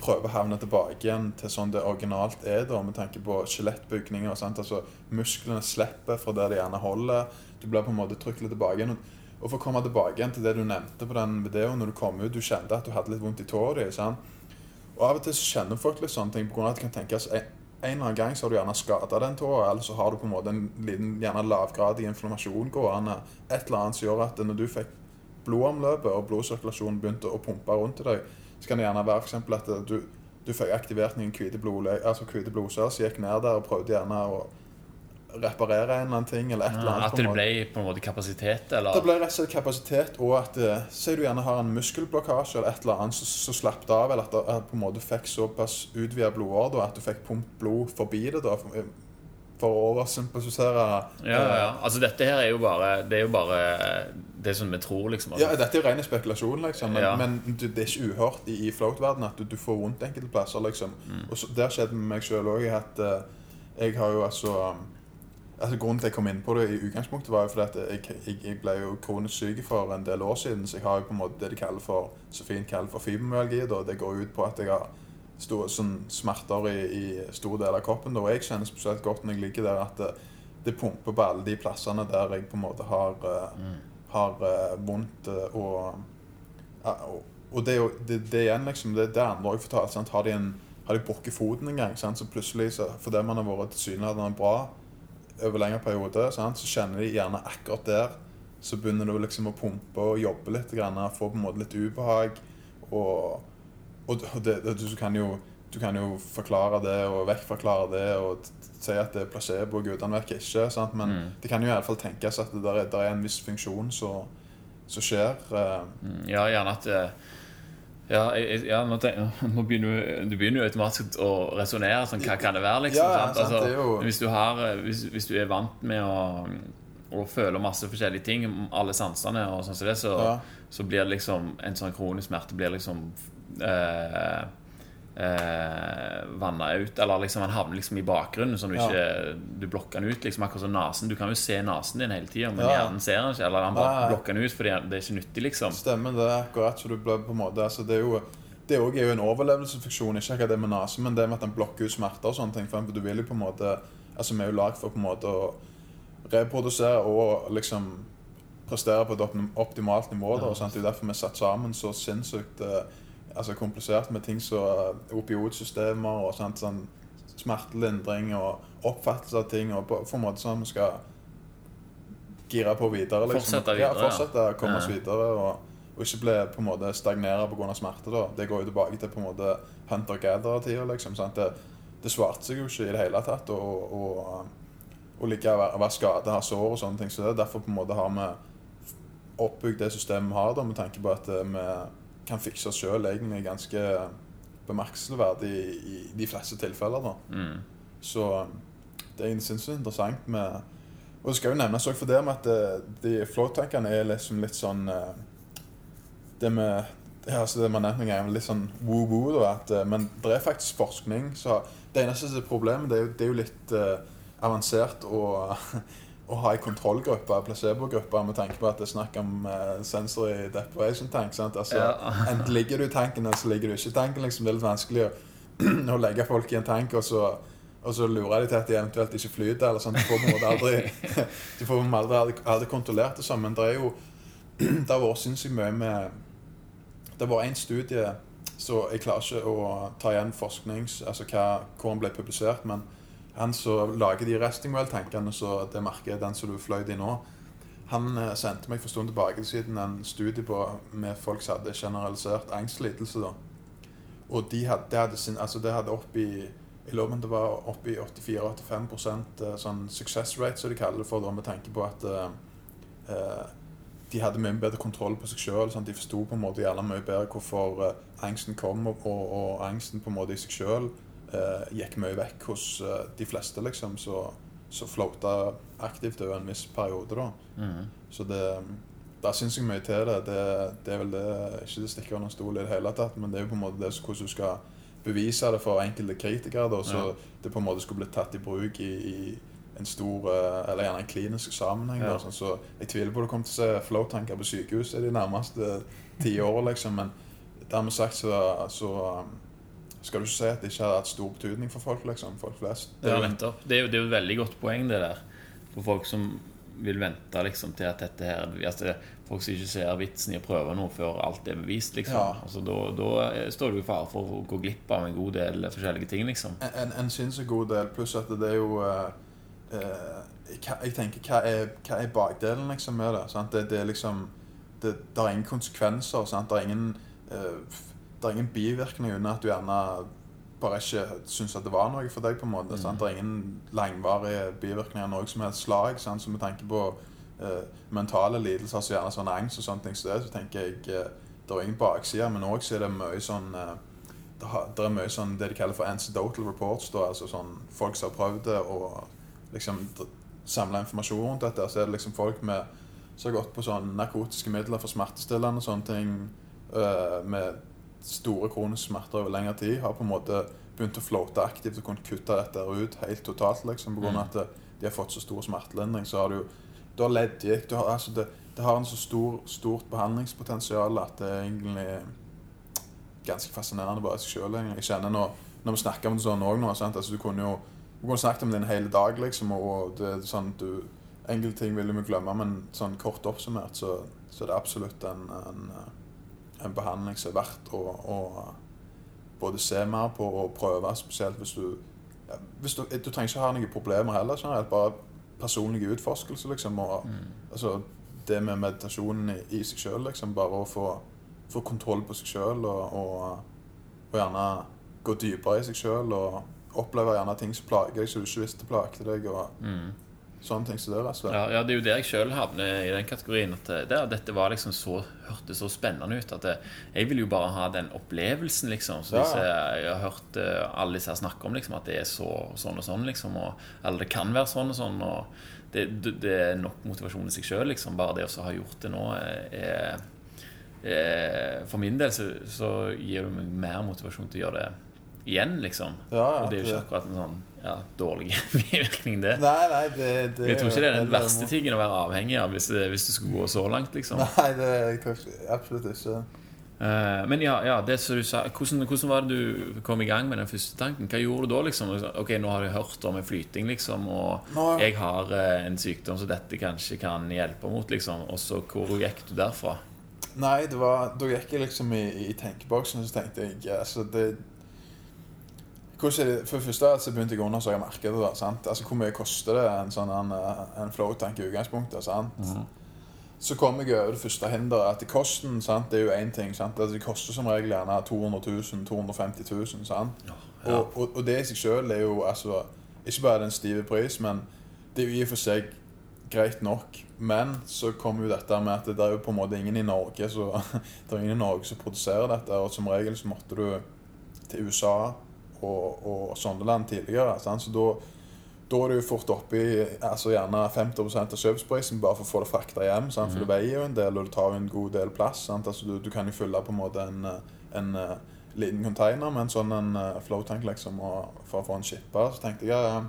prøver å havne tilbake igjen til sånn det originalt er, da, med tanke på skjelettbygninger. sånt, Altså, Musklene slipper fra der de gjerne holder. Du blir på en måte trykt litt tilbake igjen. Og for å komme tilbake igjen til det du nevnte på den videoen når du kom ut, du kjente at du hadde litt vondt i tåa. Og av og til så kjenner folk litt sånne ting på grunn av at det kan tenkes en, eller annen gang så har du gjerne skada den tåa, eller så har du på en måte en liten gjerne lavgradig inflammasjon gående. Et eller annet som gjør at når du fikk blodomløpet og blodsirkulasjonen begynte å pumpe rundt i deg, så kan det gjerne være eksempel at du, du fikk aktivert noen hvite, blod, altså blodceller som gikk ned der og prøvde gjerne å reparere en eller annen ting. eller et eller Ja, annet. at det ble på en måte kapasitet, eller? Det ble rett og slett kapasitet, og at eh, Si du gjerne har en muskelblokkasje eller et eller annet som så slapp det av, eller at du på en måte fikk såpass utvida blodår at du fikk pumpet blod forbi det. da, For, å oversympatisere Ja, ja, ja. Altså, dette her er jo bare Det er jo bare det som vi tror, liksom. Ja, Altså. Dette er jo ren spekulasjon, liksom, men, Ja. men det er ikke uhørt i, i float-verdenen at du, du får vondt enkelte plasser. liksom. Mm. Og så, Der skjedde med meg sjøl òg at eh, jeg har jo altså altså Grunnen til at jeg kom inn på det i utgangspunktet, var jo fordi at jeg, jeg, jeg ble jo kronisk syk for en del år siden. Så jeg har jo på en måte det de kaller for så fint kaller for fibromyalgi. da. Det går ut på at jeg har store sånn, smerter i, i store deler av kroppen. Da. Og jeg kjenner spesielt godt når jeg ligger der at det, det pumper på alle de plassene der jeg på en måte har, eh, Mm. har eh, vondt. eh, og, og, og det, det, det igjen, liksom, det, det andre òg fortalt. Sant? Har de, en, har de brukket foten en gang, sant? så plutselig, så, fordi man har vært tilsynelatende bra over lengre periode, sant? så kjenner de gjerne akkurat der så begynner du liksom å pumpe og jobbe litt, grann, få på en måte litt ubehag. Og, og det, det, du, kan jo, du kan jo forklare det og vekkforklare det og si at det er placebo gudene vet ikke. Sant? Men Mm. det kan jo i alle fall tenkes at det der er, der er en viss funksjon som som skjer. eh, Mm, Ja, gjerne at eh, ja, jeg- ja, nå, tenk, nå begynner du, begynner jo automatisk å resonnere. Sånn, hva kan det være, liksom? Ja, sant? sant, er jo- hvis, du har, hvis, hvis du er vant med å, å føle masse forskjellige ting, alle sansene og sånn som det, så, Ja. så blir det liksom en sånn kronisk smerte blir liksom eh, eh, vanna ut. Eller liksom han havner liksom i bakgrunnen, sånn du Ja. ikke Du blokker den ut. liksom Akkurat som nesen. Du kan jo se nesen din hele tida, men Ja. hjernen ser den ikke. Eller han bare Nei. blokker den ut fordi det er ikke nyttig, liksom. Stemmer det akkurat. Så du ble på en måte altså Det er jo det er jo- en overlevelsesfunksjon, ikke akkurat det med nesen, men det med at den blokker ut smerter og sånne ting. For du vil jo på en måte Altså Vi er jo lagd for på en måte å reprodusere og liksom prestere på et optimalt nivå. Da, og sant? Det er derfor vi er satt sammen så sinnssykt eh, altså komplisert med ting som eh, opioidsystemer og sånt, sånn smertelindring og oppfattelse av ting. og på, på en måte sånn vi skal gire på videre. Liksom. Fortsette videre, ja. fortsette å komme oss videre. Og, og ikke bli på en måte stagnere pga. smerte. da. Det går jo tilbake til på en måte hunter-gatherer-tida. Liksom, sant? det, det svarte seg jo ikke i det hele tatt å ligge og være, være skada, ha sår og sånne ting. Så det er derfor på en måte har vi oppbygd det systemet vi har, da, med tanke på at eh, vi kan fikse sjøl egentlig ganske bemerkelsesverdig i, i de fleste tilfeller. da. Mm. Så det er sinnssykt interessant med Og det skal jo nevnes òg for det med at eh, de flow-tankene er liksom litt sånn eh, Det med ja, altså det man nevnte en litt sånn woo-woo, da. At, eh, men det er faktisk forskning. Så det eneste problemet, det er jo, det er jo litt uh, avansert å, å ha en kontrollgruppe, placebo-gruppe, med tanke på at det er snakk om uh, sensory deprivation tank. sant? Altså, Ja. Enten ligger du i tanken, eller så ligger du ikke i tanken. liksom. Det er litt vanskelig å, å legge folk i en tank, og så, og så lurer de til at de eventuelt ikke flyter. eller sånn. Du får på en måte aldri de får på aldri, kontrollert det sånn. Men det er jo det har vært sinnssykt mye med Det var en studie så Jeg klarer ikke å ta igjen forsknings... Altså hva, hvor den ble publisert, men han som lager de resting well-tankene, så det merker den som du fløy i nå, han eh, sendte meg for stund tilbake siden en studie på, med folk som hadde generalisert angstlidelse. da. Og de hadde, det hadde, sin, altså det hadde opp i om det var oppi 84-85 eh, sånn success rate, som de kaller det for, da, med tanke på at eh, eh, de hadde mye bedre kontroll på seg sjøl. De forsto på en måte gjerne mye bedre hvorfor angsten kom, og, og, og angsten på en måte i seg sjøl eh, gikk mye vekk hos eh, de fleste, liksom. Så, så floata aktivt over en viss periode, da. Mm. Så det Der syns jeg mye til det. det. Det er vel det Ikke det stikker under stol i det hele tatt, men det er jo på en måte det hvordan du skal bevise det for enkelte kritikere. da, Så Ja. det på en måte skulle blitt tatt i bruk i, i en stor eh, Eller gjerne en klinisk sammenheng. Ja. Sånn, så jeg tviler på du kommer til å se flow-tanker på sykehuset de nærmeste ti årene, liksom. Men dermed sagt så, så skal du ikke si at det ikke har hatt stor betydning for folk, liksom. Folk flest. Det er jo. Det er, jo, det er jo et veldig godt poeng, det der. For folk som vil vente liksom, til at dette her altså, Folk som ikke ser vitsen i å prøve noe før alt er bevist. liksom Ja. altså, Da, da står du i fare for å gå glipp av en god del forskjellige ting. liksom En, en, en sinnssykt god del, pluss at det er jo uh, uh, Jeg tenker, hva er, hva er bakdelen liksom med det? Det, det er liksom det, det er ingen konsekvenser. Sant? Det er ingen eh, f- Det er ingen bivirkninger under at du gjerne bare ikke syns at det var noe for deg. på en måte, sant? Det er ingen langvarige bivirkninger av noe som helst slag. Sant? Så med tanke på eh, mentale lidelser, så gjerne sånn angst og sånne ting, så, det, så tenker jeg eh, det er ingen bakside, men òg er det mye sånn eh, det, er mye sånn det de kaller for antidotal reports. Da, altså sånn Folk som har prøvd det og liksom samla informasjon rundt dette. Så er det liksom folk med, som har gått på sånn narkotiske midler for smertestillende og sånne ting øh, med store kroniske smerter over lengre tid, har på en måte begynt å floate aktivt og kunnet kutte dette ut helt totalt. liksom, grunn av at de har fått så stor smertelindring. Så har du du har leddgikt du har, altså det, det har en så stor, stort behandlingspotensial at det er egentlig ganske fascinerende bare i seg sjøl. Jeg kjenner når, når vi snakker om det sånn òg nå sant? altså, Du kunne jo Du kunne snakke om det en hel dag, liksom, og det sånn du Enkelte ting vil vi glemme, men sånn kort oppsummert så, så er det absolutt en, en, en behandling som er verdt å, å både se mer på og prøve, spesielt hvis du hvis du, du trenger ikke ha noen problemer heller. generelt, bare personlig utforskelse, liksom. Og, altså, det med meditasjonen i, i seg sjøl, liksom. Bare å få, få kontroll på seg sjøl og, og, og gjerne gå dypere i seg sjøl og oppleve gjerne ting som plager deg, som du ikke visste plagte deg. og Sånne ting som det. rett. Ja, ja, det er jo der jeg sjøl havner i den kategorien. At det, dette var liksom så, hørtes så spennende ut at det, jeg vil jo bare ha den opplevelsen, liksom. Så Ja. jeg, jeg har hørt eh, alle disse snakke om liksom, at det er så, sånn og sånn, liksom, og, eller det kan være sånn og sånn, og det, det, er nok motivasjon i seg sjøl, liksom. Bare det å så ha gjort det nå eh, er, er For min del så, så gir det meg mer motivasjon til å gjøre det igjen, liksom. Ja, ja, og det er jo ikke akkurat en sånn ja, dårlig bivirkning, det. Nei, nei, det, det Jeg tror ikke det er den verste tingen å være avhengig av hvis, hvis du skulle gå så langt, liksom. Nei, det jeg tror ikke, absolutt ikke. Eh, men ja, ja det som du sa hvordan, hvordan var det du kom i gang med den første tanken? Hva gjorde du da, liksom? Ok, nå har jeg hørt om en flyting, liksom, og Nå- jeg har eh, en sykdom som dette kanskje kan hjelpe mot, liksom. Og så hvor gikk du derfra? Nei, det var, da gikk jeg liksom i, i tenkeboksen og så tenkte jeg altså det hvordan For det første så begynte jeg å undersøke markedet. da, sant? Altså Hvor mye koster det en sånn en, en flow-tank i utgangspunktet? sant? Så kom jeg over det første hinderet. At kosten sant, det er jo én ting. sant? Altså, det koster som regel gjerne 200 000, 250 000. sant? Ja. Og, og, og det i seg sjøl er jo altså Ikke bare den stive pris, men det er jo i og for seg greit nok. Men så kommer jo dette med at det er jo på en måte ingen i Norge så, Det er ingen i Norge som produserer dette, og som regel så måtte du til USA og, og Sondeland tidligere. Sant? Så da, da er du fort oppe i altså gjerne 50% av kjøpsprisen bare for å få det frakta hjem. Sant? For det veier jo en del, og det tar jo en god del plass. Altså, du, du kan jo fylle på en måte en, en eh, liten container med en sånn en eh, flow-tank liksom, og for å få en skipper. Så tenkte jeg ja,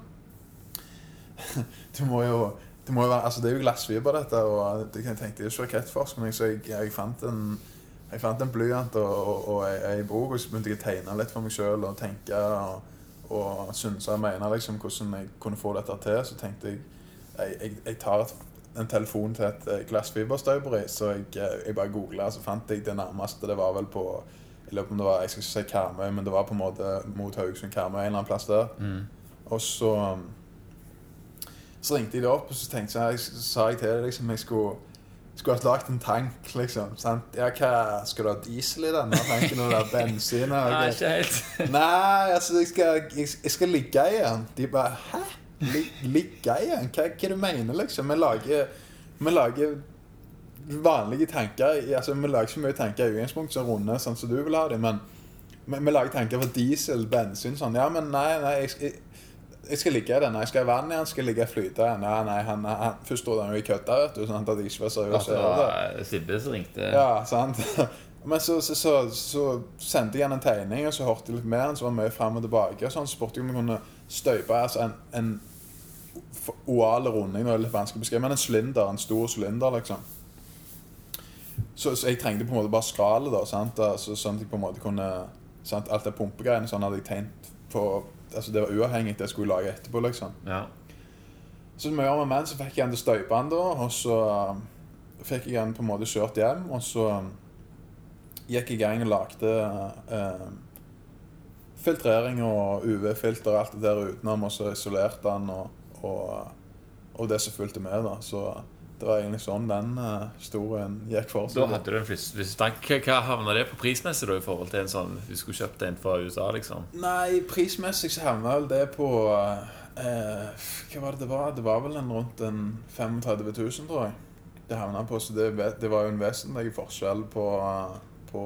du må jo det, må jo være, altså det er jo glassfiber, dette. Og det, jeg tenkte ikke rakettforskning, så jeg, jeg fant en jeg fant en blyant og, og, og ei, bok, og så begynte jeg å tegne litt for meg sjøl og tenke og, og synse og mene liksom, hvordan jeg kunne få dette til. Så tenkte jeg jeg, jeg, jeg tar et, en telefon til et eh, glassfiberstøperi, så jeg, eh, jeg bare googla, så fant jeg det nærmeste. Det var vel på jeg lurer på om det var, jeg skal ikke si Karmøy, men det var på en måte mot Haugesund-Karmøy, en eller annen plass der. Og så så ringte jeg det opp, og så tenkte jeg, så sa jeg til det liksom, jeg skulle, skulle ha lagt en tank, liksom. Sant? Ja, hva, skal du ha diesel i denne tanken, eller bensin? og- Nei, ikke helt. Nei, altså, jeg skal, jeg, jeg skal ligge i den. De bare, hæ? Ligge i den? Hva, hva du mener, liksom? Vi lager, vi lager vanlige tanker, altså, vi lager ikke mye tanker i utgangspunktet som runde, sånn som du vil ha dem, men vi, vi lager tanker for diesel, bensin, sånn. Ja, men nei, nei, jeg, jeg, jeg skal ligge i den. Jeg skal i vannet, han skal ligge og flyte. Ja, nei, han, han, først trodde han jo i kødda, vet du, sånn at jeg ikke var seriøs. Ja, det var Sibbe som ringte. Ja, sant. Men så, så, så, så sendte jeg han en tegning, og så hørte jeg litt mer. Han så var mye frem og tilbake. Og han så spurte jeg om jeg kunne støype altså en, en oval runding. Det er litt vanskelig å beskrive, men en sylinder. En stor sylinder, liksom. Så, så jeg trengte på en måte bare skralet, da. Sant? Så, sånn at jeg på en måte kunne sant? Alt det pumpegreiene sånn hadde jeg tegnet på Altså Det var uavhengig det jeg skulle lage etterpå, liksom. Ja. Så som jeg gjør med menn, så fikk jeg han til å støype han da, og så um, fikk jeg han på en måte kjørt hjem, og så um, gikk jeg i gang og lagde uh, filtrering og UV-filter og alt det der utenom, og så isolerte han og, og, og det som fulgte med, da. Så det var egentlig sånn den uh, historien gikk for Da hadde du en tanke. Hva hva havna det på prismessig da i forhold til en sånn du skulle kjøpt en fra USA, liksom? Nei, prismessig så havna vel det på eh, Hva var det det var? Det var vel en rundt en 35 000, tror jeg. Det havna på, så det, det var jo en vesentlig forskjell på, på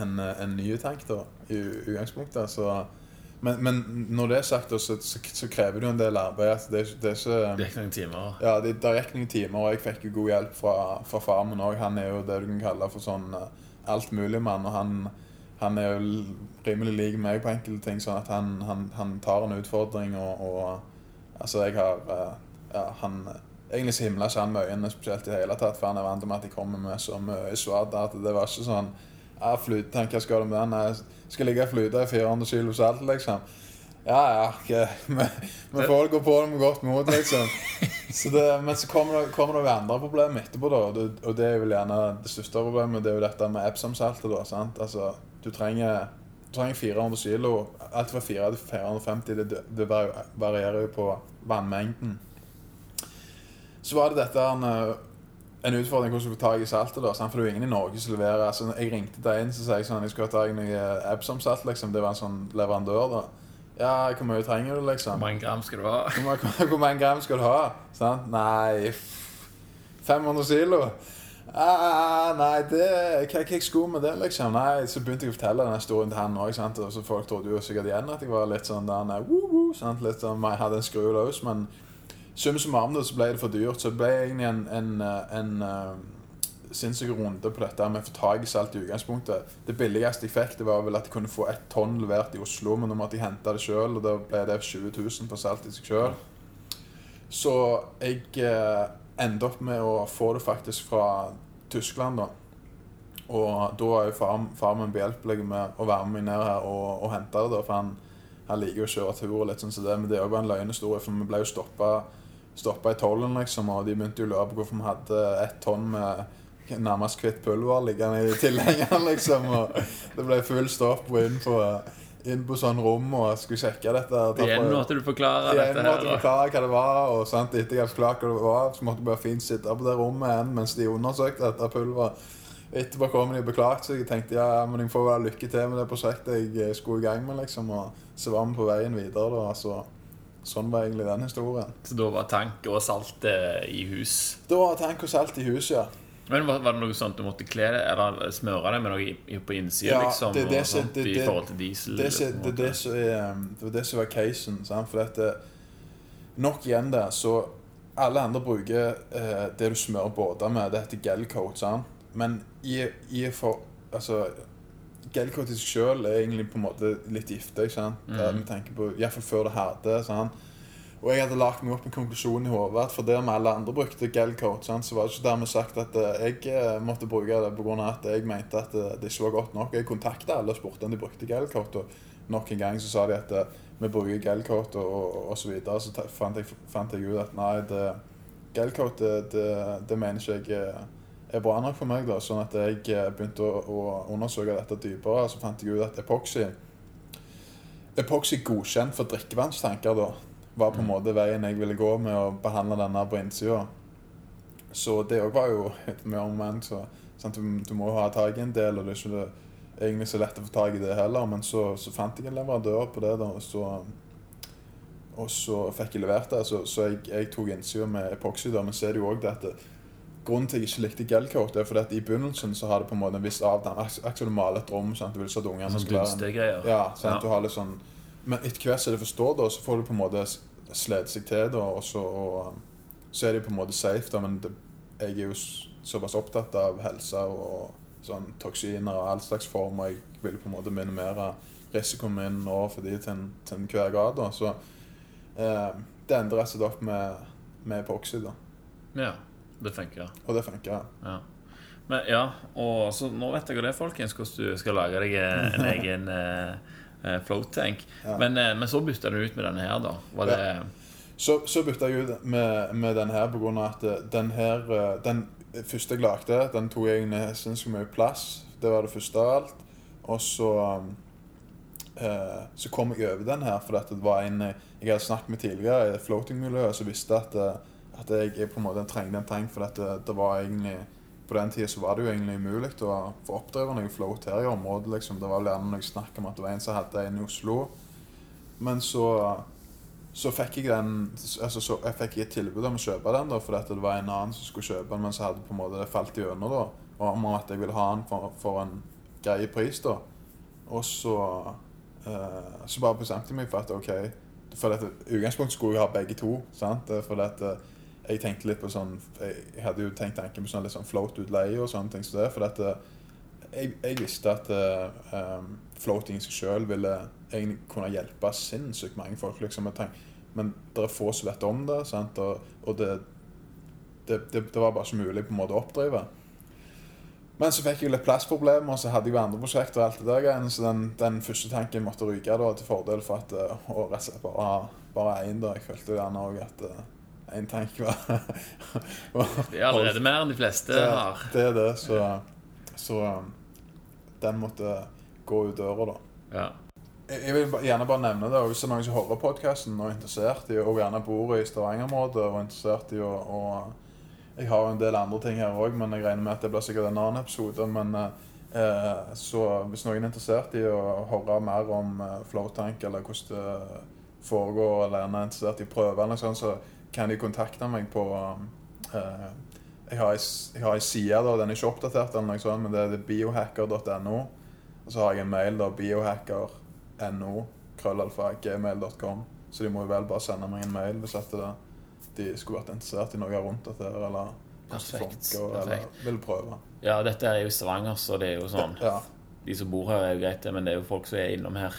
en, en ny tank da, i utgangspunktet. Så, men, men når det er sagt, så, så, så krever det jo en del arbeid. Altså, Det, er ikke- det er ikke noen timer. ja, det, det ikke noen timer, og jeg fikk jo god hjelp fra, fra far min òg. Han er jo det du kan kalle for sånn uh, altmuligmann, og han, han er jo rimelig lik meg på enkelte ting, sånn at han, han, han tar en utfordring, og, og altså, jeg har uh, Ja, han Egentlig så himla ikke han med øynene spesielt i det hele tatt, for han er vant til at jeg kommer med så mye svar at det var ikke sånn ja, flytetank, hva skal du med den? Jeg skal ligge og flyte i 400 kilo salt, liksom. Ja, ja. ok. Vi, får gå på det med godt mot, liksom. Så det, men så kommer det, kommer det andre problemer etterpå, da. Og det, er vel gjerne det største problemet. Det er jo dette med Epsom-saltet, da. sant? Altså, du trenger, du trenger 400 kilo. Alt fra 4 til 450. Det, det varierer jo på vannmengden. Så var det dette en, utfordring hvordan du får tak i saltet. da, sant? For det er jo ingen i Norge som leverer. Altså, jeg ringte til en så sa jeg sånn, jeg skulle ha tak i noe Epsom-salt. liksom. Det var en sånn leverandør. da. Ja, hvor mye trenger du, liksom? Hvor mange gram skal du ha? Hvor, mange- hvor mange gram skal du ha? Sant? Nei 500 kilo? Ah, nei, det, hva, hva jeg skulle med det, liksom? Nei, Så begynte jeg å fortelle den historien til han òg. Så folk trodde jo sikkert igjen at jeg var litt sånn der, nei, woo, woo, sant? Litt sånn, jeg hadde en skru løs. Men sum summarum det, så ble det for dyrt. Så det ble egentlig en, en, en, en, eh, sinnssyk runde på dette med å få tak i salt i utgangspunktet. Det billigste jeg fikk, det var vel at jeg kunne få ett tonn levert i Oslo, men nå måtte jeg hente det sjøl, og da ble det 20 000 for salt i seg sjøl. Så jeg eh, endte opp med å få det faktisk fra Tyskland, da. Og da er jo far, far min behjelpelig med å være med meg ned her og, og hente det, da, for han, han liker å kjøre tur og litt sånn som det, men det er jo bare en løgnhistorie, for vi ble jo stoppa stoppa i tollen, liksom, og de begynte å lure på hvorfor vi hadde ett tonn med nærmest hvitt pulver liggende i tilhengeren, liksom. Og det ble full stopp inn på, inn på sånn rom og skulle sjekke dette. ta Igjen på- måtte du forklare jeg dette måtte her. du forklare hva det var, og sant, etter jeg hadde forklart hva det var, så måtte jeg bare fint sitte på det rommet igjen mens de undersøkte dette pulveret. Etterpå kom de og beklagte seg. Jeg tenkte ja, men jeg får vel lykke til med det prosjektet jeg skulle i gang med, liksom. Og så var vi på veien videre, da. Så, sånn var egentlig den historien. Så da var tank og salt eh, i hus. Da var tank og salt i hus, ja. Men var, det noe sånt du måtte kle det, eller smøre det med noe på innsiden? Ja, liksom? det det sånt, det- I forhold til diesel? Det, det, um, det var det som var casen. Sant? For dette, nok igjen det, så alle andre bruker eh, det du smører båter med. Det heter gelcoat. Men i, i for, altså, gelcoat i seg sjøl er egentlig på en måte litt giftig. ikke sant? Mm. Vi tenker på, i hvert fall før det hadde. sant? Og jeg hadde lagt meg opp en konklusjon i hodet at for der vi alle andre brukte sant, så var det ikke dermed sagt at eh, jeg eh, måtte bruke det pga. at jeg mente at eh, det ikke var godt nok. Jeg kontakta alle og spurte om de brukte gelcoat, og nok en gang så sa de at vi bruker gelcoat og, og, og så videre. Så fant jeg, fant jeg ut at nei, det, gelcoat det, det, det mener ikke jeg er bra nok for meg. da, Sånn at jeg eh, begynte å, å undersøke dette dypere, så fant jeg ut at epoxy Epoxy godkjent for drikkevannstanker da, var på en måte veien jeg ville gå med å behandle denne på innsida. Så det òg var jo et moment. Så, sant? Du, du må jo ha tak i en del, og det er ikke egentlig så lett å få tak i det heller. Men så, så fant jeg en leverandør på det, da, og så, og så fikk jeg levert det. Så, så jeg, jeg tok innsida med epoxy, da, men så er det jo òg det at det, Grunnen til at jeg ikke likte gelcoat, er fordi at i begynnelsen så har det på en måte en viss avdanning. Ak- Akkurat som du maler et rom. sant? Du vil så at ungene Sånn dunstgreier. ja, sant? Ja. du har litt sånn Men etter hvert som de forstår det, så får du på en måte slede seg til det, og så, og, um, så er de på en måte safe, da, men det, jeg er jo såpass opptatt av helse og sånn toksiner og all slags former. jeg vil på en måte minimere risikoen min nå for de til, en- til enhver grad, da. Så eh, det endrer seg opp med, med epoxy, da. Ja, det funker. Og det funker. Ja. Men ja, og så nå vet dere det, folkens, hvordan du skal lage deg en egen eh, eh, float tank. Ja. Men, eh, men så bytta du ut med denne her, da. Var det Så, så bytta jeg ut med, med denne her av at eh, den her eh, Den første jeg lagde, den tok egentlig sinnssykt mye plass. Det var det første av alt. Og så eh, Så kom jeg over den her fordi det var en jeg hadde snakket med tidligere i floating-miljøet, som visste at, at jeg, på en måte trengte en tank. For dette, det, var egentlig på den tida var det jo egentlig umulig å få oppdrevet noe float her i området. liksom. Det var vel gjerne noe snakk om at det var en som hadde en i Oslo. Men så så fikk jeg den altså så jeg fikk et tilbud om å kjøpe den, da, fordi at det var en annen som skulle kjøpe den, men så hadde på en måte det falt gjennom og om at jeg ville ha den for, for en grei pris. da. Og så eh, så bare bestemte jeg meg for at ok For i utgangspunktet skulle jeg ha begge to. sant? For eh, jeg tenkte litt på sånn Jeg, hadde jo tenkt tanken på sånn litt sånn float-utleie og sånne ting. Så det, for at eh, jeg, jeg visste at um, floating i seg sjøl ville egentlig kunne hjelpe sinnssykt mange folk. liksom. Men det er få som vet om det, sant? og, og det, det, det, det var bare ikke mulig på en måte å oppdrive. Men så fikk jeg litt plassproblemer, og så hadde jeg jo andre prosjekter og alt det der så den, den første tanken måtte ryke da, til fordel for at å bare ha bare én. Jeg følte gjerne òg at én tank var Det er allerede mer enn de fleste det, har. det er det, så, så um, den måtte gå ut døra, da. Ja. Jeg vil gjerne bare nevne det, og hvis det er noen som hører podkasten og er interessert i, og gjerne bor i Stavanger-området og er interessert i å og Jeg har jo en del andre ting her òg, men jeg regner med at det blir sikkert en annen episode. Men eh, så hvis noen er interessert i å høre mer om eh, Flowtank, eller hvordan det foregår, eller er interessert i å prøve, eller sånt, så kan de kontakte meg på uh, jeg har ei side, da, den er ikke oppdatert, eller noe sånt, men det er biohacker.no. Og så har jeg en mail, da, biohacker.no, krøllalfa, gmail.com. Så de må jo vel bare sende meg en mail hvis at det, de skulle vært interessert i noe rundt dette, eller Perfekt, eller perfekt. vil prøve. ja, dette er jo Stavanger, så det er jo sånn Ja. De som bor her, er jo greit, men det er jo folk som er innom her.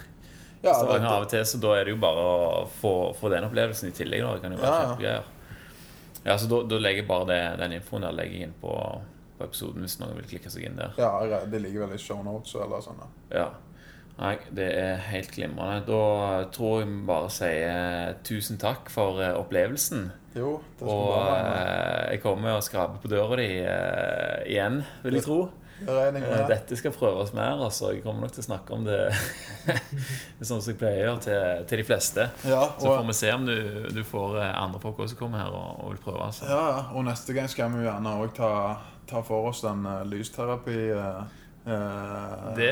Ja, Stavanger av og til, så da er det jo bare å få, få den opplevelsen i tillegg. Da. Det kan jo være kjempegreier. Ja, så da, da legger jeg bare det, den infoen der legger jeg inn på, på episoden hvis noen vil klikke seg inn der. ja, det ligger vel i shownotes eller sånn. Ja. Nei, det er helt glimrende. Da tror jeg vi bare sier tusen takk for eh, opplevelsen. Jo, det skal Og være eh, jeg kommer og skraper på døra di eh, igjen, vil jeg tro. Eh. Dette skal prøves mer. altså Jeg kommer nok til å snakke om det sånn som jeg pleier til, til de fleste. Ja, Så får vi se om du, du får eh, andre folk også komme her og, og vil prøve. altså ja, og neste gang skal vi gjerne òg ta, ta for oss den uh, lysterapi uh, Det,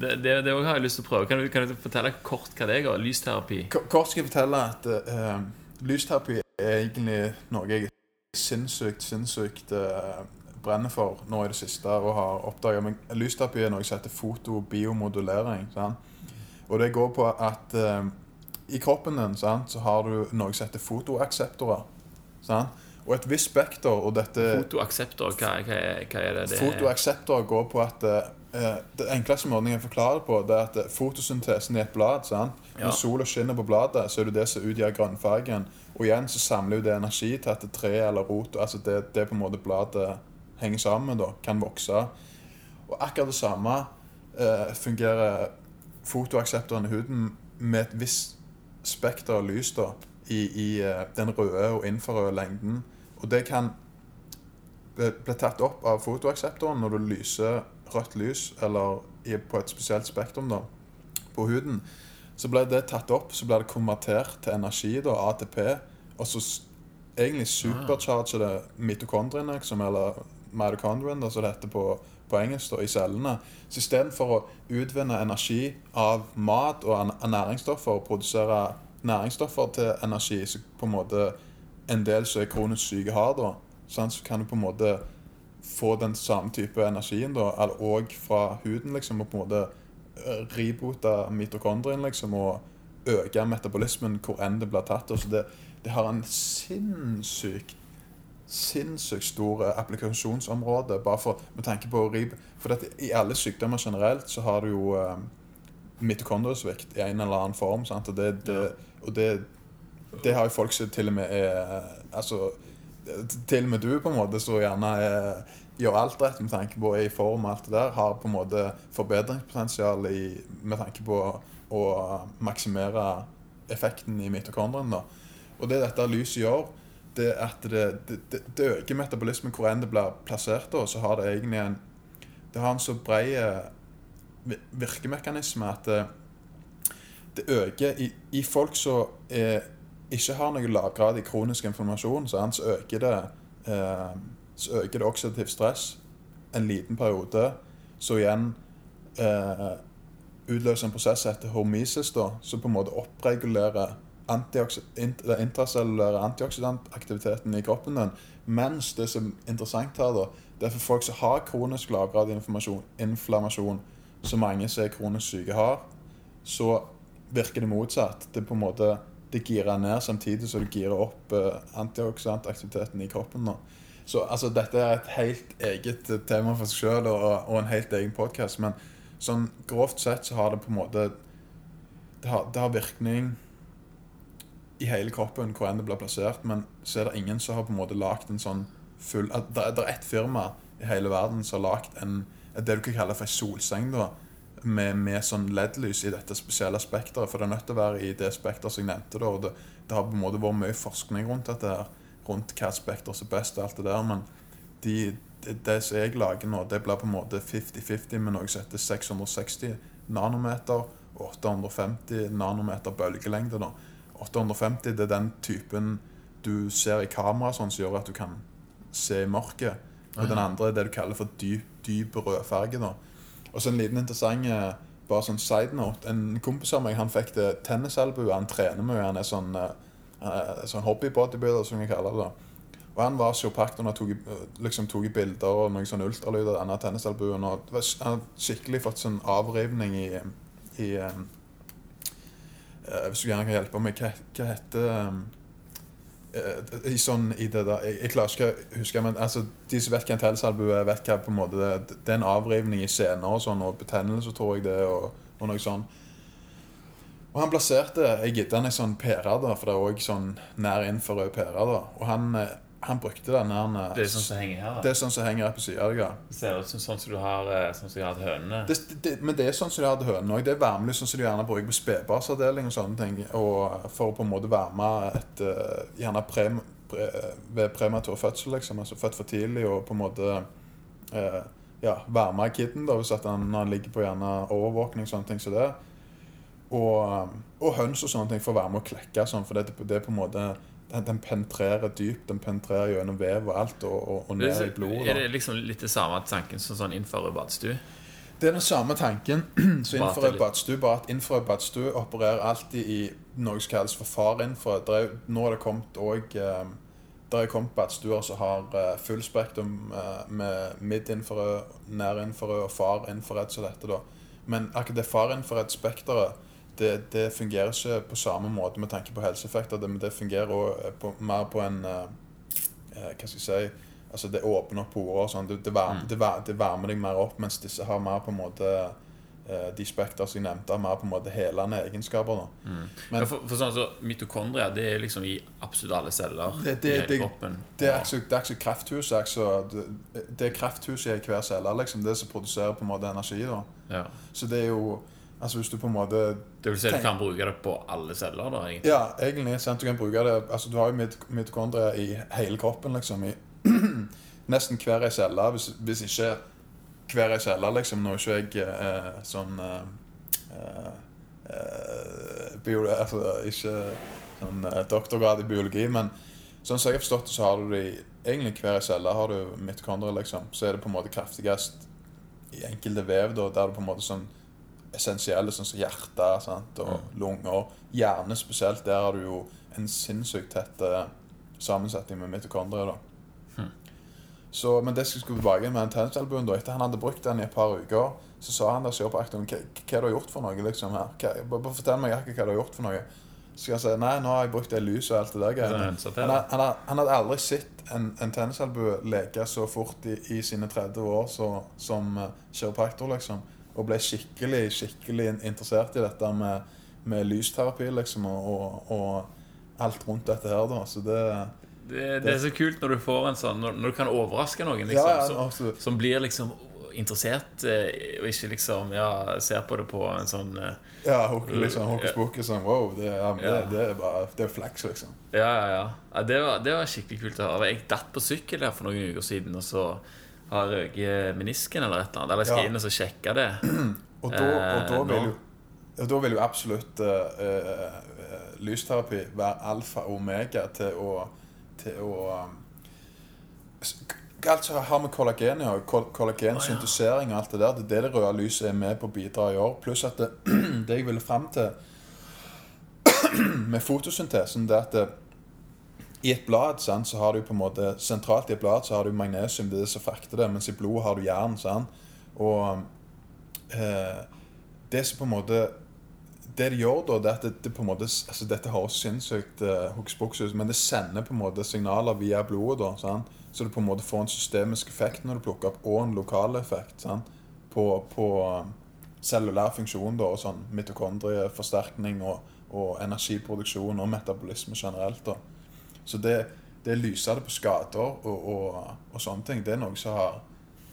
det, det, det har jeg lyst til å prøve. Kan du, kan du fortelle kort hva det er? Lysterapi? K- Kort skal jeg fortelle at uh, lysterapi er egentlig noe jeg sinnssykt, sinnssykt eh, brenner for nå i det siste og har oppdaga. Men lysterapi er noe som heter fotobiomodulering. Sant? Og det går på at eh, i kroppen din sant, så har du noe som heter fotoakseptorer. Sant? Og et visst spekter, og dette Fotoakseptor, hva, hva, er- hva er det? det er? Fotoakseptor går på at eh, Det enkleste måten jeg forklarer det på, det er at eh, fotosyntesen i et blad sant? Ja. Når sola skinner på bladet, så er det det som utgjør grønnfargen. Og igjen så samler jo det energi til at det treet eller rota Altså det, det på en måte bladet henger sammen da, kan vokse. Og akkurat det samme eh, fungerer fotoakseptoren i huden med et visst spekter av lys da, i, i eh, den røde og infrarøde lengden. Og det kan ble tatt opp av fotoakseptoren når du lyser rødt lys, eller i, på et spesielt spektrum da, på huden. Så ble det tatt opp, så ble det konvertert til energi, da, ATP, og så egentlig supercharger det mitokondriene, liksom, eller mitochondrien, som det heter på, på engelsk, da, i cellene. Så istedenfor å utvinne energi av mat og næringsstoffer, og produsere næringsstoffer til energi, så på en måte en del som er kronisk syke har, da, sant, så kan du på en måte få den samme type energien da, og fra huden, liksom, og på en måte ribote mitokondrien, liksom, og øke metabolismen hvor enn det blir tatt. Så det, det har en sinnssykt sinnssykt store applikasjonsområder applikasjonsområde, bare for, med tanke på rib... For dette, i alle sykdommer generelt så har du jo eh, mitokondriesvikt i en eller annen form. Sant? Og, det, det, og det, det har jo folk som til og med er Altså til og med du, på en måte, som gjerne er, gjør alt rett med tanke på er i form og alt det der, har på en måte forbedringspotensial i, med tanke på å maksimere effekten i mitokondrien. Og det dette lyset gjør, det at det, det, det, øker metabolismen hvor enn det blir plassert. og Så har det egentlig en Det har en så bred virkemekanisme at det, det øker i, i folk som er, ikke har noe lavgradig kronisk informasjon, sant, så øker det eh, så øker det oksidativ stress en liten periode. Så igjen eh, utløser en prosess etter hormesis, da, som på en måte oppregulerer intracellulære antioksidantaktiviteten i kroppen din. Mens det som er interessant her, da, det er for folk som har kronisk lavgrad inflammasjon, som mange som er kronisk syke har, så virker det motsatt. Det på en måte det girer ned samtidig som det girer opp eh, antioksidantaktiviteten i kroppen. Da. Så altså, dette er et helt eget eh, tema for seg sjøl og, og en helt egen podkast. Men sånn grovt sett så har det på en måte Det har, det har virkning i hele kroppen hvor enn det blir plassert, men så er det ingen som har på en måte lagd en sånn full at Det er- ett firma i hele verden som har lagd en det du kan kalle for ei solseng. da, med, med sånn LED-lys i dette spesielle spekteret. For det er nødt til å være i det spekteret som jeg nevnte. da, og det, det har på en måte vært mye forskning rundt dette her, rundt hva spekter som er best og alt det der. Men de, det, det som jeg lager nå, det blir på en måte 50-50 med noe som heter 660 nanometer og 850 nanometer bølgelengde. da. 850 det er den typen du ser i kamera sånn som gjør at du kan se i mørket. Og den andre er det du kaller for dyp, dyp rødfarge. da. Og så en liten interessant eh, bare sånn side note. En kompis av meg han fikk det tennisalbue. Han trener mye. Han er sånn, uh, sånn hobby-bodybuilder, som vi kaller det. da. Og han var kiropraktor og tok, liksom, tok i bilder og noen sånn ultralyd av denne tennisalbuen. Og det var- han har skikkelig fått sånn avrivning i, i um, Hvis du gjerne kan hjelpe meg, hva, hva heter um, eh, i sånn i det der Jeg, jeg klarer ikke å huske, men altså, de som vet hva en tennisalbue er, vet hva på en måte det, det er en avrivning i sener og sånn, og betennelse, tror jeg det, og, og noe sånn. Og han plasserte Jeg ei sånn pære, da, for det er òg sånn nær innenfor rød pære. da. Og han, eh, han brukte den her eh, Det er sånn som henger her. Da. Det er sånn som henger her på sida ja. Det ser ut som sånn som du har eh, Sånn som de hadde hønene. Det, det, men det er sånn som de hadde hønene òg. Det er varmelys sånn som de gjerne bruker på spedbarnsavdeling og sånne ting. Og for å på en måte varme et eh, Gjerne pre, pre, ved prematur fødsel, liksom. Altså født for tidlig og på en måte eh, Ja, varme kiden da, hvis han, når han ligger på gjerne overvåkning og sånne ting som det. Og, eh, og høns og sånne ting for å være med å klekke sånn, for det, det er på en måte den, den penetrerer dypt. Den penetrerer gjennom vev og alt, og, og, og ned i blodet. Er det liksom litt det samme tanken som sånn innenfor badstue? Det er den samme tanken som innenfor badstue, bare at innenfor badstue opererer alltid i noe som kalles for. Det er- Nå er det kommet òg Det er kommet badstuer som har eh, full spektrum eh, med midt-infrarød, nær-infrarød og far-infrarød, som dette da. Men akkurat det far-infrarød-spekteret det, det fungerer ikke på samme måte med tanke på helseeffekter. Det, men det fungerer også på, mer på en eh, eh, Hva skal jeg si Altså Det åpner opp porer og sånn. Det, det, varmer, Mm. det, var- det varmer deg mer opp, mens disse har mer på en måte eh, De spekter som jeg nevnte, har mer på en måte helende egenskaper. da Men- ja, for, for sånn så Mitokondria det er liksom i absolutt alle celler Det- det- i hele det- kroppen. Det er ikke det er ikke krafthuset. er ikke- Det, det er krafthuset i hver celle. liksom Det som produserer på en måte energi. da ja. Så det er jo Altså Hvis du på en måte Det vil si du kan bruke det på alle celler, da? egentlig. Ja, egentlig. sant, Du kan bruke det Altså Du har jo mit- mitokondrier i hele kroppen, liksom. I nesten hver ei celle. Hvis, hvis ikke hver ei celle, liksom. Nå er ikke jeg eh, sånn eh, eh, bio, altså, Ikke sånn eh, doktorgrad i biologi, men sånn som jeg har forstått det, så har du det i egentlig hver ei celle har du mitokondrier, liksom. Så er det på en måte kraftigst i enkelte vev, da, der du på en måte sånn essensielle, sånn som hjerte sant? og lunger. Hjerne spesielt, der har du jo en sinnssykt tett eh, sammensetning med mitokondrier. da. Så, men det skulle tilbake med tennisalbuen, da, etter han hadde brukt den i et par uker, så sa han der som jobber på hva, hva du har gjort for noe liksom her? Hva, bare, fortell meg hva du har gjort for noe. Så skal han si nei, nå har jeg brukt det lys og alt det der greiene. Han, han, han hadde aldri sett en, en tennisalbue leke så fort i, i sine 30 år så, som uh, kiropraktor, liksom. Og ble skikkelig skikkelig interessert i dette med, med lysterapi, liksom, og, og, alt rundt dette her, da. Så det Det, det er så kult når du får en sånn Når, når du kan overraske noen, liksom. ja, som, altså, som blir liksom interessert, eh, og ikke liksom Ja, ser på det på en sånn eh, ja liksom, hokus pokus sånn wow, det, ja, Ja. det, det er bare Det er flaks, liksom. Ja, ja, ja. ja det, var, det var skikkelig kult å høre. Jeg datt på sykkel her for noen uker siden, og så har røket menisken eller et eller annet. Eller skal Ja. inn og så sjekke det. Og da, og da Eh, vil jo da vil jo absolutt uh, lysterapi være alfa og omega til å, til å um, Alt som har med kollagen å gjøre, kollagensyntesering og alt det der, det er det det røde lyset er med på å bidra i år. Pluss at det, det jeg ville fram til med fotosyntesen, det er at det, i et blad sant, så har du på en måte Sentralt i et blad så har du magnesium, det som frakter det, mens i blodet har du jern. sant? Og eh, det som på en måte Det de gjør da, det er at det, det på en måte altså Dette høres sinnssykt eh, hokus ut, men det sender på en måte signaler via blodet. da, sant? Så du på en måte får en systemisk effekt når du plukker opp, og en lokal effekt sant? på, på um, cellulær funksjon da, og sånn mitokondrieforsterkning og, og energiproduksjon og metabolisme generelt. da. Så det, det lyser det på skader og, og, og sånne ting, det er noe som har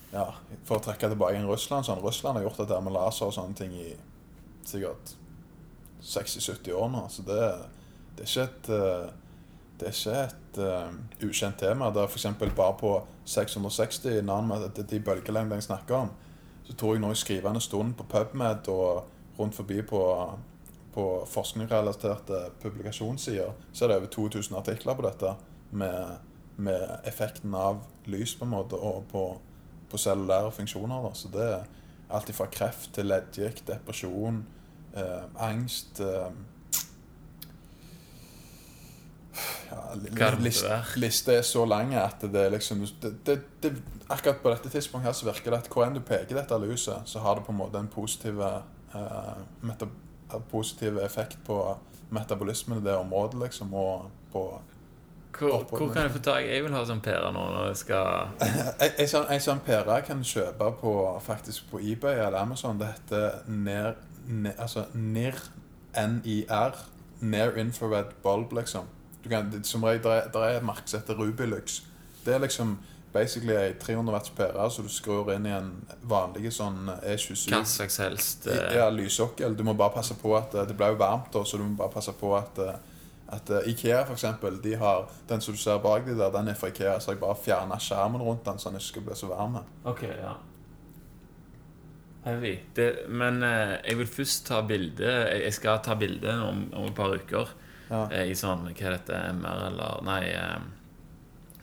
Ja, For å trekke tilbake inn Russland sånn, Russland har gjort dette med laser og sånne ting i sikkert 60-70 år nå. Så det, det er ikke et eh, det er ikke et uh, ukjent tema. Det er f.eks. bare på 660 nanometer, de bølgelengdene jeg snakker om, så tror jeg nå i skrivende stund på PubMed og rundt forbi på, på forskningsrelaterte publikasjonssider, så er det over 2000 artikler på dette med, med effekten av lys på en måte og på, på cellulære funksjoner. Da. Så det er alt fra kreft til leddgikt, depresjon, eh, angst eh, ja, liste, Hva list- er så lang at det er liksom det, det, det, Akkurat på dette tidspunktet her så virker det at hvor enn du peker dette lyset, så har det på en måte en positiv, eh, positiv effekt på metabolismen i det området, liksom, og på Hvor, hvor kan jeg få tak Jeg vil ha sånn pære nå når jeg skal en sånn, sånn pære kan du kjøpe på, faktisk på eBay eller Amazon. Det heter NIR, NIR altså NIR, N-I-R, Near Infrared Bulb, liksom. Du kan, det, som regel, er, der er et merke som heter Rubilux. Det er liksom basically ei 300 watts pære så du skrur inn i en vanlig sånn E27. Hva slags helst uh... Ja, lyssokkel. Du må bare passe på at eh, Det blir jo varmt, da, så du må bare passe på at eh, at Ikea for eksempel, de har Den som du ser bak de der, den er fra Ikea, så jeg bare fjerna skjermen rundt den, så den ikke skal bli så varm. Ok, ja. Heavy. Det, men eh, jeg vil først ta bilde Jeg jeg skal ta bilde om, om et par uker Ja. eh, i sånn Hva er dette? MR, eller Nei. Eh,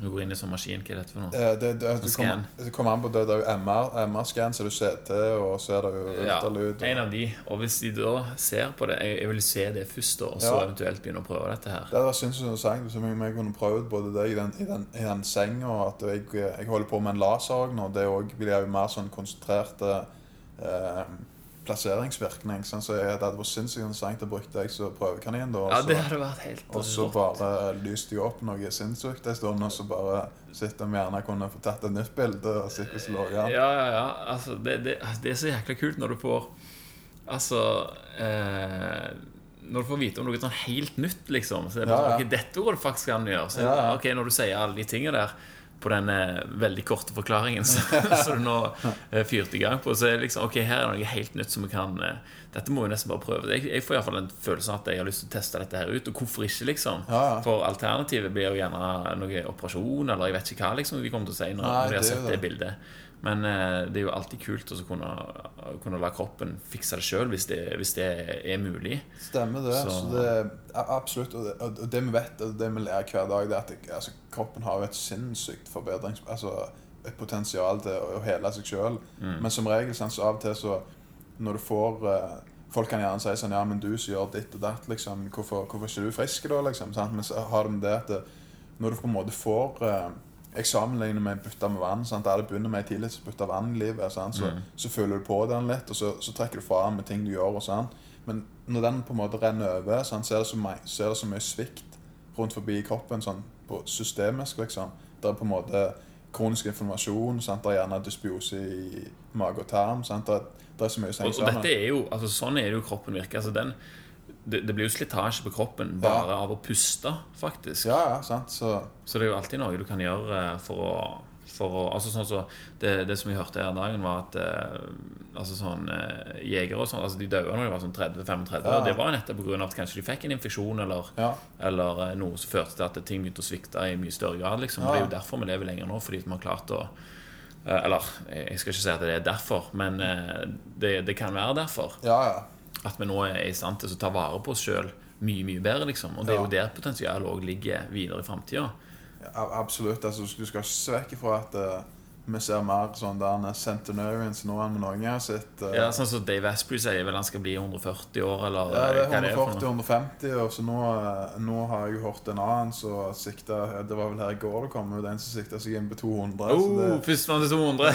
du går inn i sånn maskin. Hva er dette for noe? Eh, Det, det, Scan. kommer, an på det. Det er jo MR, MR-scan, så du CT, og så er det jo Ja, en av de. Og hvis de da ser på det Jeg, jeg vil se det først, da, og så Ja. eventuelt begynne å prøve dette her. Det hadde vært sinnssykt hvis jeg, kunne prøvd både det i den, i den, i den senga, at jeg, jeg holder på med en laser òg nå. Det òg blir jo mer sånn konsentrert eh, plasseringsvirkning. Sånn, så jeg, det hadde vært sinnssykt interessant å bruke deg som prøvekanin. da, Ja, det hadde vært helt Og så bare lyste jeg opp noe sinnssykt en stund, og så bare sitter vi gjerne kunne få tatt et nytt bilde og sitte slå. Ja, ja, ja. Altså, det, det, det er så jækla kult når du får Altså eh, Når du får vite om noe sånn helt nytt, liksom. Så det er bare, Ja, ja. Okay, dette går det faktisk an å gjøre. Så, Ja, ja. ok, Når du sier alle de tingene der på den veldig korte forklaringen som du nå eh, fyrte i gang på, så liksom Ok, her er det noe helt nytt som vi kan eh, Dette må vi nesten bare prøve. Jeg, jeg får iallfall en følelse av at jeg har lyst til å teste dette her ut. Og hvorfor ikke, liksom? Ja, ja. For alternativet blir jo gjerne noe operasjon, eller jeg vet ikke hva liksom vi kommer til å si når, Nei, når de har det sett det det. bildet. Men eh, det er jo alltid kult å kunne, kunne la kroppen fikse det sjøl, hvis, det- hvis det er mulig. Stemmer det. Så- Så, det Absolutt. Og det, og det vi vet, og det vi lærer hver dag, det er at det, altså, kroppen har et sinnssykt forbedrings... Altså et potensial til å, å hele seg sjøl. Mm. Men som regel, så av og til så Når du får eh, Folk kan gjerne si sånn Ja, men du som gjør ditt og datt, liksom. Hvorfor, hvorfor er ikke du frisk da, liksom? Sant? Men så har de det at når du på en måte får eh, Jeg sammenligner med en bytte med vann. Sant? Der det begynner med tidlig å bytte vann i livet. Sant? Så, Mm. så føler du på den litt, og så, så trekker du fra med ting du gjør. og sånn Men når den på en måte renner over, sant? så, er det så mye, så er det så mye svikt rundt forbi kroppen sånn, på systemisk. liksom Det er på en måte kronisk informasjon. Sant? Det er gjerne dysbiose i mage og tarm. Sant? Det, er, det er så mye som Og, og dette er jo, altså Sånn er det jo kroppen virker. Altså den, det, det blir jo slitasje på kroppen bare av å puste, faktisk. Ja, ja, sant. Så Så det er jo alltid noe du kan gjøre eh, for å, for å altså sånn så, det, det som vi hørte her dagen, var at eh, altså sånn eh, jegere og sånn altså De døde når de var sånn 30-35. Ja. Og det var nettopp pga. at kanskje de fikk en infeksjon eller, ja. eller eh, noe som førte til at ting begynte å svikte i mye større grad. Liksom. Ja. Det er jo derfor vi lever lenger nå, fordi vi har klart å eh, Eller jeg skal ikke si at det er derfor, men det, det kan være derfor. ja, ja. At vi nå er i stand til å ta vare på oss sjøl mye, mye bedre. liksom Og det er jo der potensialet òg ligger videre i framtida. Ja, absolutt. Altså, du skal ikke se vekk ifra at eh, vi ser mer sånn der centenarians nå enn noen gang har sett. Uh, Ja, sånn som Dave Asprey sier vel han skal bli 140 år, eller Ja, det er det er for noe. 140-150, og så nå, eh, nå har jeg jo hørt en annen som sikta Det var vel her i går det kom ut en som sikta seg inn på 200. Oh, det, Førstemann til 200.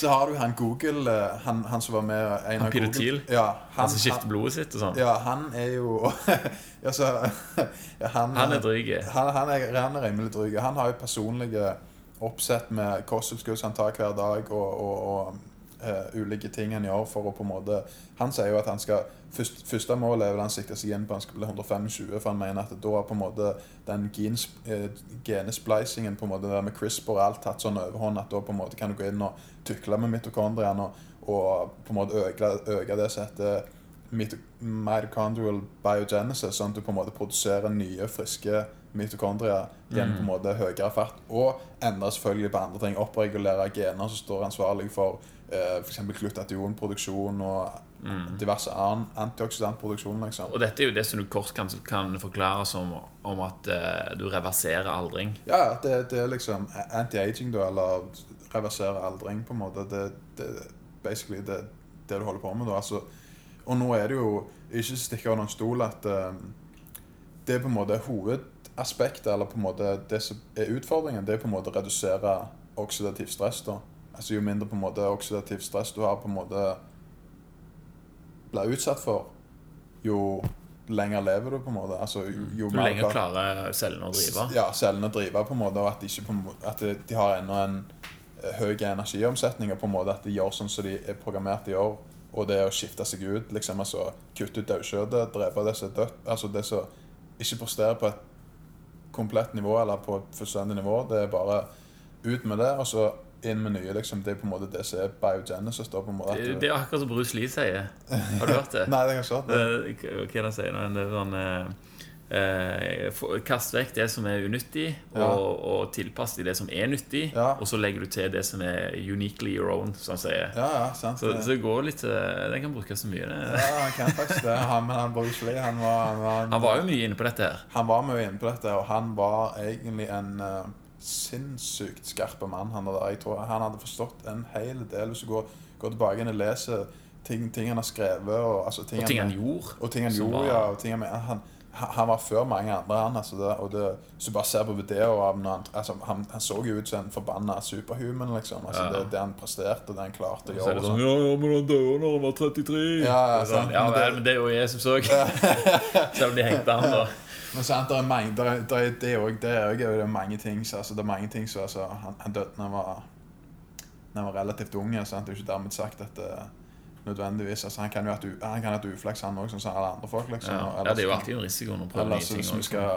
så har du han Google, eh, han, han som var med en Han av Peter Google Thiel? Ja, Han som skifter blodet sitt og sånn. Ja, han er jo altså, ja, han, Han er dryg. Han, han, er, han er rimelig dryg. Han har jo personlige oppsett med kosttilskudd han tar hver dag, og, og, og uh, ulike ting han gjør for å på en måte Han sier jo at han skal først, Første målet er vel han sikter seg inn på han skal bli 125, for han mener at da har på en måte den genes, uh, genesplicingen på en måte der med CRISPR og alt tatt sånn overhånd at da på en måte kan du gå inn og tukle med mitokondriene og, og på en måte øke, det som heter mitokondrial biogenesis, sånn at du på en måte produserer nye, friske mitokondrier gjennom på en måte høyere fart. Og endre selvfølgelig på andre ting. Oppregulere gener som står ansvarlig for eh, f.eks. glutationproduksjon og diverse annen antioksidantproduksjon. liksom. Og dette er jo det som du kort kan, kan forklare som om at eh, du reverserer aldring. Ja, det, det er liksom anti-aging, da, eller reversere aldring, på en måte. Det, er basically det, det du holder på med, da. Altså, og nå er det jo ikke stikke av noen stol at eh, det er på en måte hovedaspektet, eller på en måte det som er utfordringen, det er på en måte å redusere oksidativ stress, da. Altså jo mindre på en måte oksidativ stress du har på en måte blir utsatt for, jo lenger lever du, på en måte. Altså, jo, jo Jo lenger klarer cellene å drive. ja, cellene driver på en måte, og at de, måte, at de har ennå en eh, høy energiomsetning, og på en måte at de gjør sånn som de er programmert til å gjøre. Og det å skifte seg ut, liksom, altså kutte ut daukjøttet, drepe det som er dødt Altså det som ikke presterer på et komplett nivå, eller på et fullstendig nivå, det er bare ut med det, og så inn med nye, liksom. Det er på en måte det som er biogenesis, da, på en måte. Det, det er akkurat som Bruce Lee sier. Har du hørt det? Nei, det har jeg ikke hørt. det. Eh, Hva er det han sier nå? Det er sånn eh, Kast vekk det som er unyttig, og, Ja. og tilpass deg det som er nyttig. Ja. Og så legger du til det som er uniquely your own, som han sier. Ja, sant. Så, så det går litt eh, Den kan brukes så mye. Det. Ja, han kan faktisk det. Han, men han Bruce Lee, han var, han var en- Han var jo mye inne på dette her. Han var mye inne på dette, og han var egentlig en uh, sinnssykt skarp mann. Han, jeg tror han hadde forstått en hel del. Hvis du går, går tilbake inn og leser ting, ting han har skrevet Og, altså, ting, Og ting han gjorde. og ting han gjorde, var- ja. Og ting han, han, han var før mange andre, han. Altså det, og det, hvis du bare ser på videoer av han, altså, han, han så jo ut som en forbanna superhuman, liksom. Altså, Ja. det, det han presterte, det han klarte å gjøre. det sånn sånn. Ja, ja, men han døde når han var 33. Ja, ja, sånn, ja men det- men det er jo Jesus òg. Selv om de hengte han, da. Men sant, det er mange, det er- er- det er også, det er også, det er mange ting så, altså, Det er mange ting så, altså, han, han døde da han var, når han var relativt ung. Sant? Det er jo ikke dermed sagt at det, nødvendigvis altså, Han kan jo ha et han kan ha uflaks, han òg, som alle andre folk. Liksom, Ja, Ellers, ja, det er jo alltid en risiko når prøver nye ting. hvis vi skal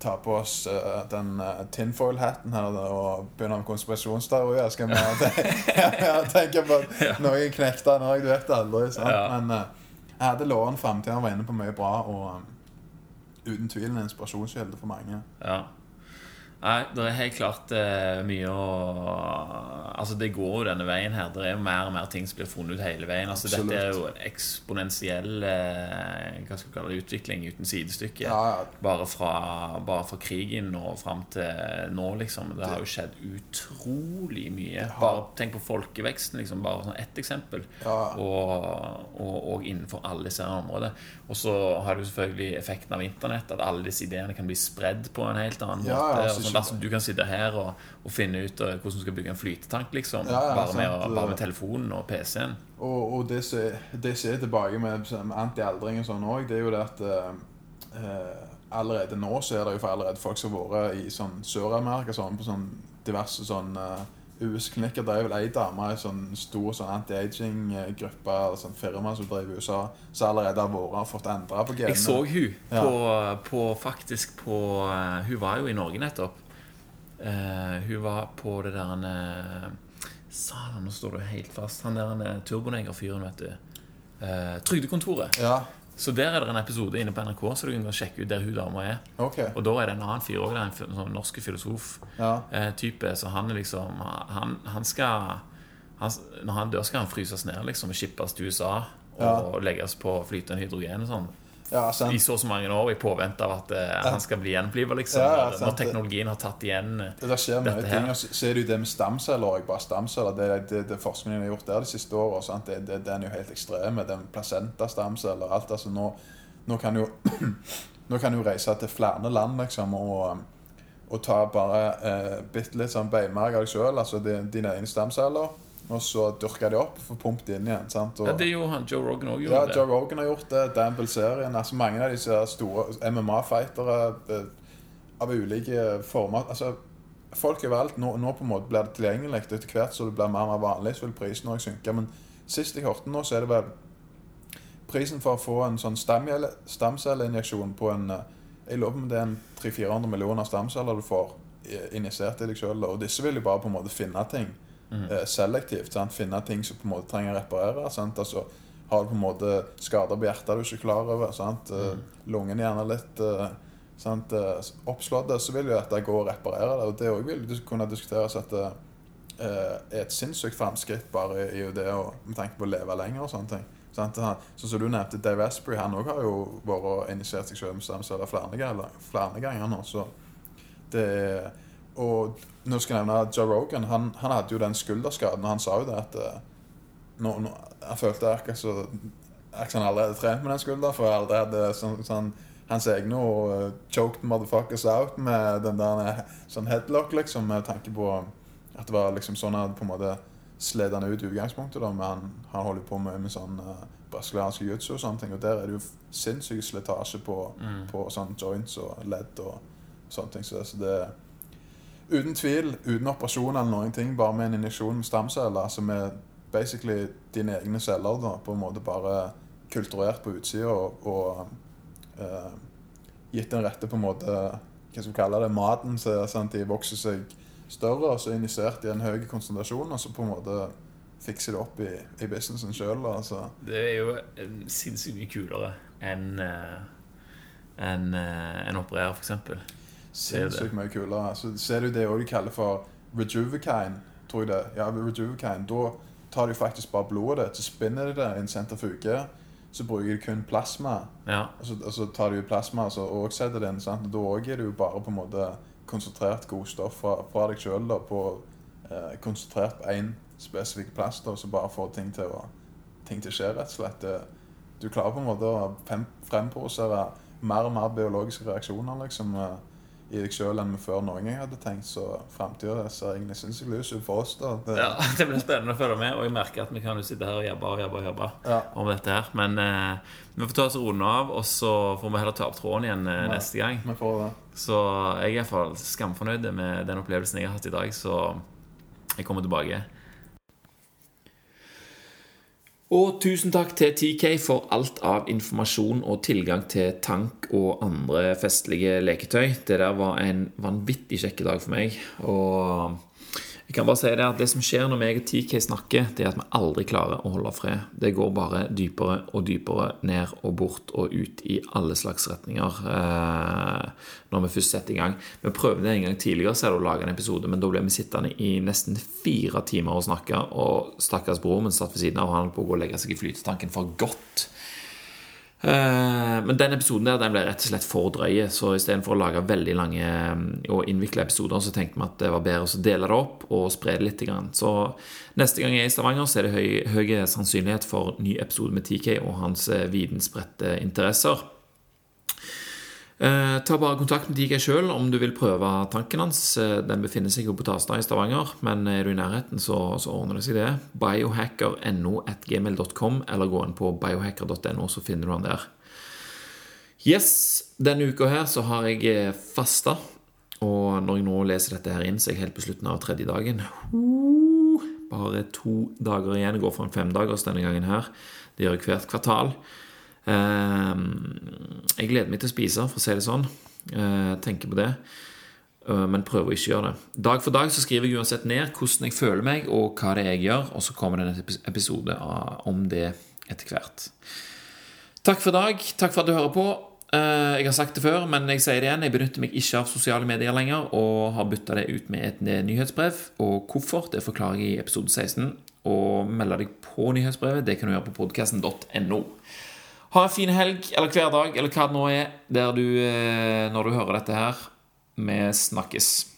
ta på oss uh, den uh, tinfoil-hatten her og begynne med konspirasjonsteorier, skal vi ja, tenke på at noen knekter òg. Du vet aldri. Ja. Men uh, jeg hadde framtida. Han var inne på mye bra. og um, uten tvil en inspirasjonskilde for mange. Ja. Nei, det er helt klart eh, mye å Altså, det går jo denne veien her. Det er jo mer og mer ting som blir funnet ut hele veien. Altså, Absolutt. dette er jo en eksponentiell eh, Hva skal vi kalle det, utvikling uten sidestykke. Ja, ja. Bare, fra, bare fra krigen og fram til nå, liksom. Det har jo skjedd utrolig mye. har- Bare tenk på folkeveksten, liksom. Bare sånn ett eksempel. Ja. Og, og, og innenfor alle disse områdene. Og så har du selvfølgelig effekten av internett. At alle disse ideene kan bli spredd på en helt annen måte. ja, altså, sånn, altså, du kan sitte her og, og finne ut eh, hvordan du skal bygge en flytetank, liksom. Ja, ja, bare, med, bare med telefonen og PC-en. Og, og det som er- tilbake med sånn anti-aldring og sånn òg, det er jo det at eh, eh, allerede nå så er det jo for allerede folk som har vært i sånn Sør-Amerika sånn, på sånn diverse sånn uh, US-klinikker. Er vel ei dame i sånn stor sånn anti-aging-gruppe eller sånn firma som driver i USA, som allerede har vært og fått endra på genene. Jeg så hun Ja. på, på faktisk på eh, Hun var jo i Norge nettopp. Uh, hun var på det der uh, Satan, nå står du helt fast. Han der turbonegerfyren, vet du. Uh, trygdekontoret. Ja, Så der er det en episode inne på NRK, så du kan sjekke ut der hun dama er. Okay. Og da er det en annen fyr òg, en sånn norsk filosof-type. Ja. så han er liksom Han, han skal han, Når han dør, skal han fryses ned liksom, og skippes til USA. Og legges på flytende hydrogen og sånn. Ja. I så og så mange år i påvente av at eh, han skal bli gjenoppliva, liksom. Ja, når, teknologien har tatt igjen eh, Det der skjer Dette her. ting. Og så så er det med stamceller bare stamceller. Det, det, det forskningen har gjort der de siste sant? Det, det, den er jo helt ekstrem. Med placenta-stamceller alt. Altså nå, nå kan jo Nå kan du reise til flere land, liksom, og, og ta bare eh, bitte litt sånn beinmerg av deg sjøl, altså dine egne stamceller, og så dyrka de opp og få pumpet inn igjen. sant? Og, Ja, det jo han Joe Rogan òg ja. Joe. Rogan har gjort det. Dan Bilzerian. Altså mange av disse store MMA-fightere eh, av ulike former. Altså, folk overalt. Nå, nå på en måte blir det tilgjengelig. Etter hvert så det blir mer og mer vanlig, så vil prisen også synke. Men Sist jeg hørte nå, så er det vel Prisen for å få en sånn stamcelleinjeksjon på en eh, Jeg lurer på om det er en 300-400 millioner stamceller du får injisert i deg sjøl. Og disse vil jo bare på en måte finne ting eh, selektivt. Sant? Finne ting som på en måte trenger å reparere. Sant? Altså, har du på en måte skader på hjertet du ikke er klar over, sant? Mm. lungen gjerne litt eh, sant? eh, oppslått, så vil jo dette gå og reparere det. Og det òg vil kunne diskuteres at det er et sinnssykt framskritt bare i det å, med tanke på å leve lenger og sånne ting. Sånn som du nevnte, Dave Asprey, han også har jo vært og initiert seg selv med stamceller flere, flere ganger nå. Så det er Nå skal jeg nevne Joe Rogan. Han, han hadde jo den skulderskaden, han sa jo det at eh, nå, nå, Han følte akkurat så Akkurat han allerede trent med den skulderen, for hadde sånn, sånn hans egne og uh, choked motherfuckers out med den der eh, sånn headlock, liksom, med tanke på at det var liksom sånn han på en måte sled han ut i utgangspunktet, da, men han, han holder på med, med sånn uh, brasiliansk jiu-jitsu og sånne ting, og der er det jo sinnssyk slitasje på, på sånn joints og ledd og sånne ting, så, så det uten tvil, uten operasjon eller noen ting, bare med en injeksjon med stamceller, som er basically dine egne celler, da, på en måte bare kulturert på utsida og, og uh, gitt den rette på en måte hva skal vi kalle det, maten, så sant, de vokser seg større, og så injisert i en høy konsentrasjon, og så på en måte fikser det opp i, i businessen sjøl. Altså. Det er jo eh, sinnssykt mye kulere enn enn uh, en opererer, f.eks. Det. Sinnssykt mye kulere. Så ser du det også de kaller for rejuvekine tror jeg det. Ja, rejuvekine Da tar de faktisk bare blodet ditt, så spinner de det i en sentrifuge. Så bruker de kun plasma. Ja. Og så, og så tar de plasma så og setter det inn. Sant? Og da også er det jo bare på en måte konsentrert god stoff fra, fra deg sjøl på eh, konsentrert på én spesifikk plass, da, så bare får ting til å ting til å skje, rett og slett. Du klarer på en måte å fremprovosere mer og mer biologiske reaksjoner liksom, eh, i deg sjøl enn vi før noen gang hadde tenkt. Så framtida ser egentlig sinnssykt lys ut for oss. da. Det, ja, det blir spennende å følge med, og jeg merker at vi kan jo sitte her og jobbe og jobbe og jobbe Ja. om dette her. Men eh, vi får ta oss runde av, og så får vi heller ta opp tråden igjen eh, neste gang. Vi får det. Så jeg er i hvert fall skamfornøyd med den opplevelsen jeg har hatt i dag, så jeg kommer tilbake. Og tusen takk til TK for alt av informasjon og tilgang til tank og andre festlige leketøy. Det der var en vanvittig kjekk dag for meg. Og jeg kan bare si det at det som skjer når meg og TK snakker, det er at vi aldri klarer å holde fred. Det går bare dypere og dypere ned og bort og ut i alle slags retninger eh, når vi først setter i gang. Vi prøvde en gang tidligere så er det å lage en episode, men da ble vi sittende i nesten fire timer og snakke, og stakkars bror min satt ved siden av, og han holdt på å gå og legge seg i flytetanken for godt. Eh, Men den episoden der den ble rett og slett for drøye, så istedenfor å lage veldig lange mm, og innvikla episoder, så tenkte vi at det var bedre å dele det opp og spre det litt. Så neste gang jeg er i Stavanger, så er det høy, høy sannsynlighet for ny episode med TK og hans eh, videnspredte interesser. Eh, ta bare kontakt med Diger sjøl om du vil prøve tanken hans. Eh, Den befinner seg jo på Tasta i Stavanger, men er du i nærheten, så, så ordner det seg det. Biohacker.no at gmail.com, eller gå inn på biohacker.no, så finner du han der. Yes, denne uka her så har jeg eh, fasta, og når jeg nå leser dette her inn, så er jeg helt på slutten av tredje dagen. Bare to dager igjen. Jeg går for en femdagers denne gangen her. Det gjør jeg hvert kvartal. Ehm, jeg gleder meg til å spise, for å si det sånn. Eh, tenker på det. Eh, Men prøver å ikke gjøre det. Dag for dag så skriver jeg uansett ned hvordan jeg føler meg, og hva det er jeg gjør, og så kommer det en episode om det etter hvert. Takk for i dag. Takk for at du hører på. Eh, Jeg har sagt det før, men jeg sier det igjen. Jeg benytter meg ikke av sosiale medier lenger, og har bytta det ut med et nyhetsbrev. Og hvorfor, det forklarer jeg i episode 16. Og melde deg på nyhetsbrevet, det kan du gjøre på podkasten.no. Ha en fin helg, eller hverdag, eller hva det nå er, der du, eh, når du hører dette her. Vi snakkes.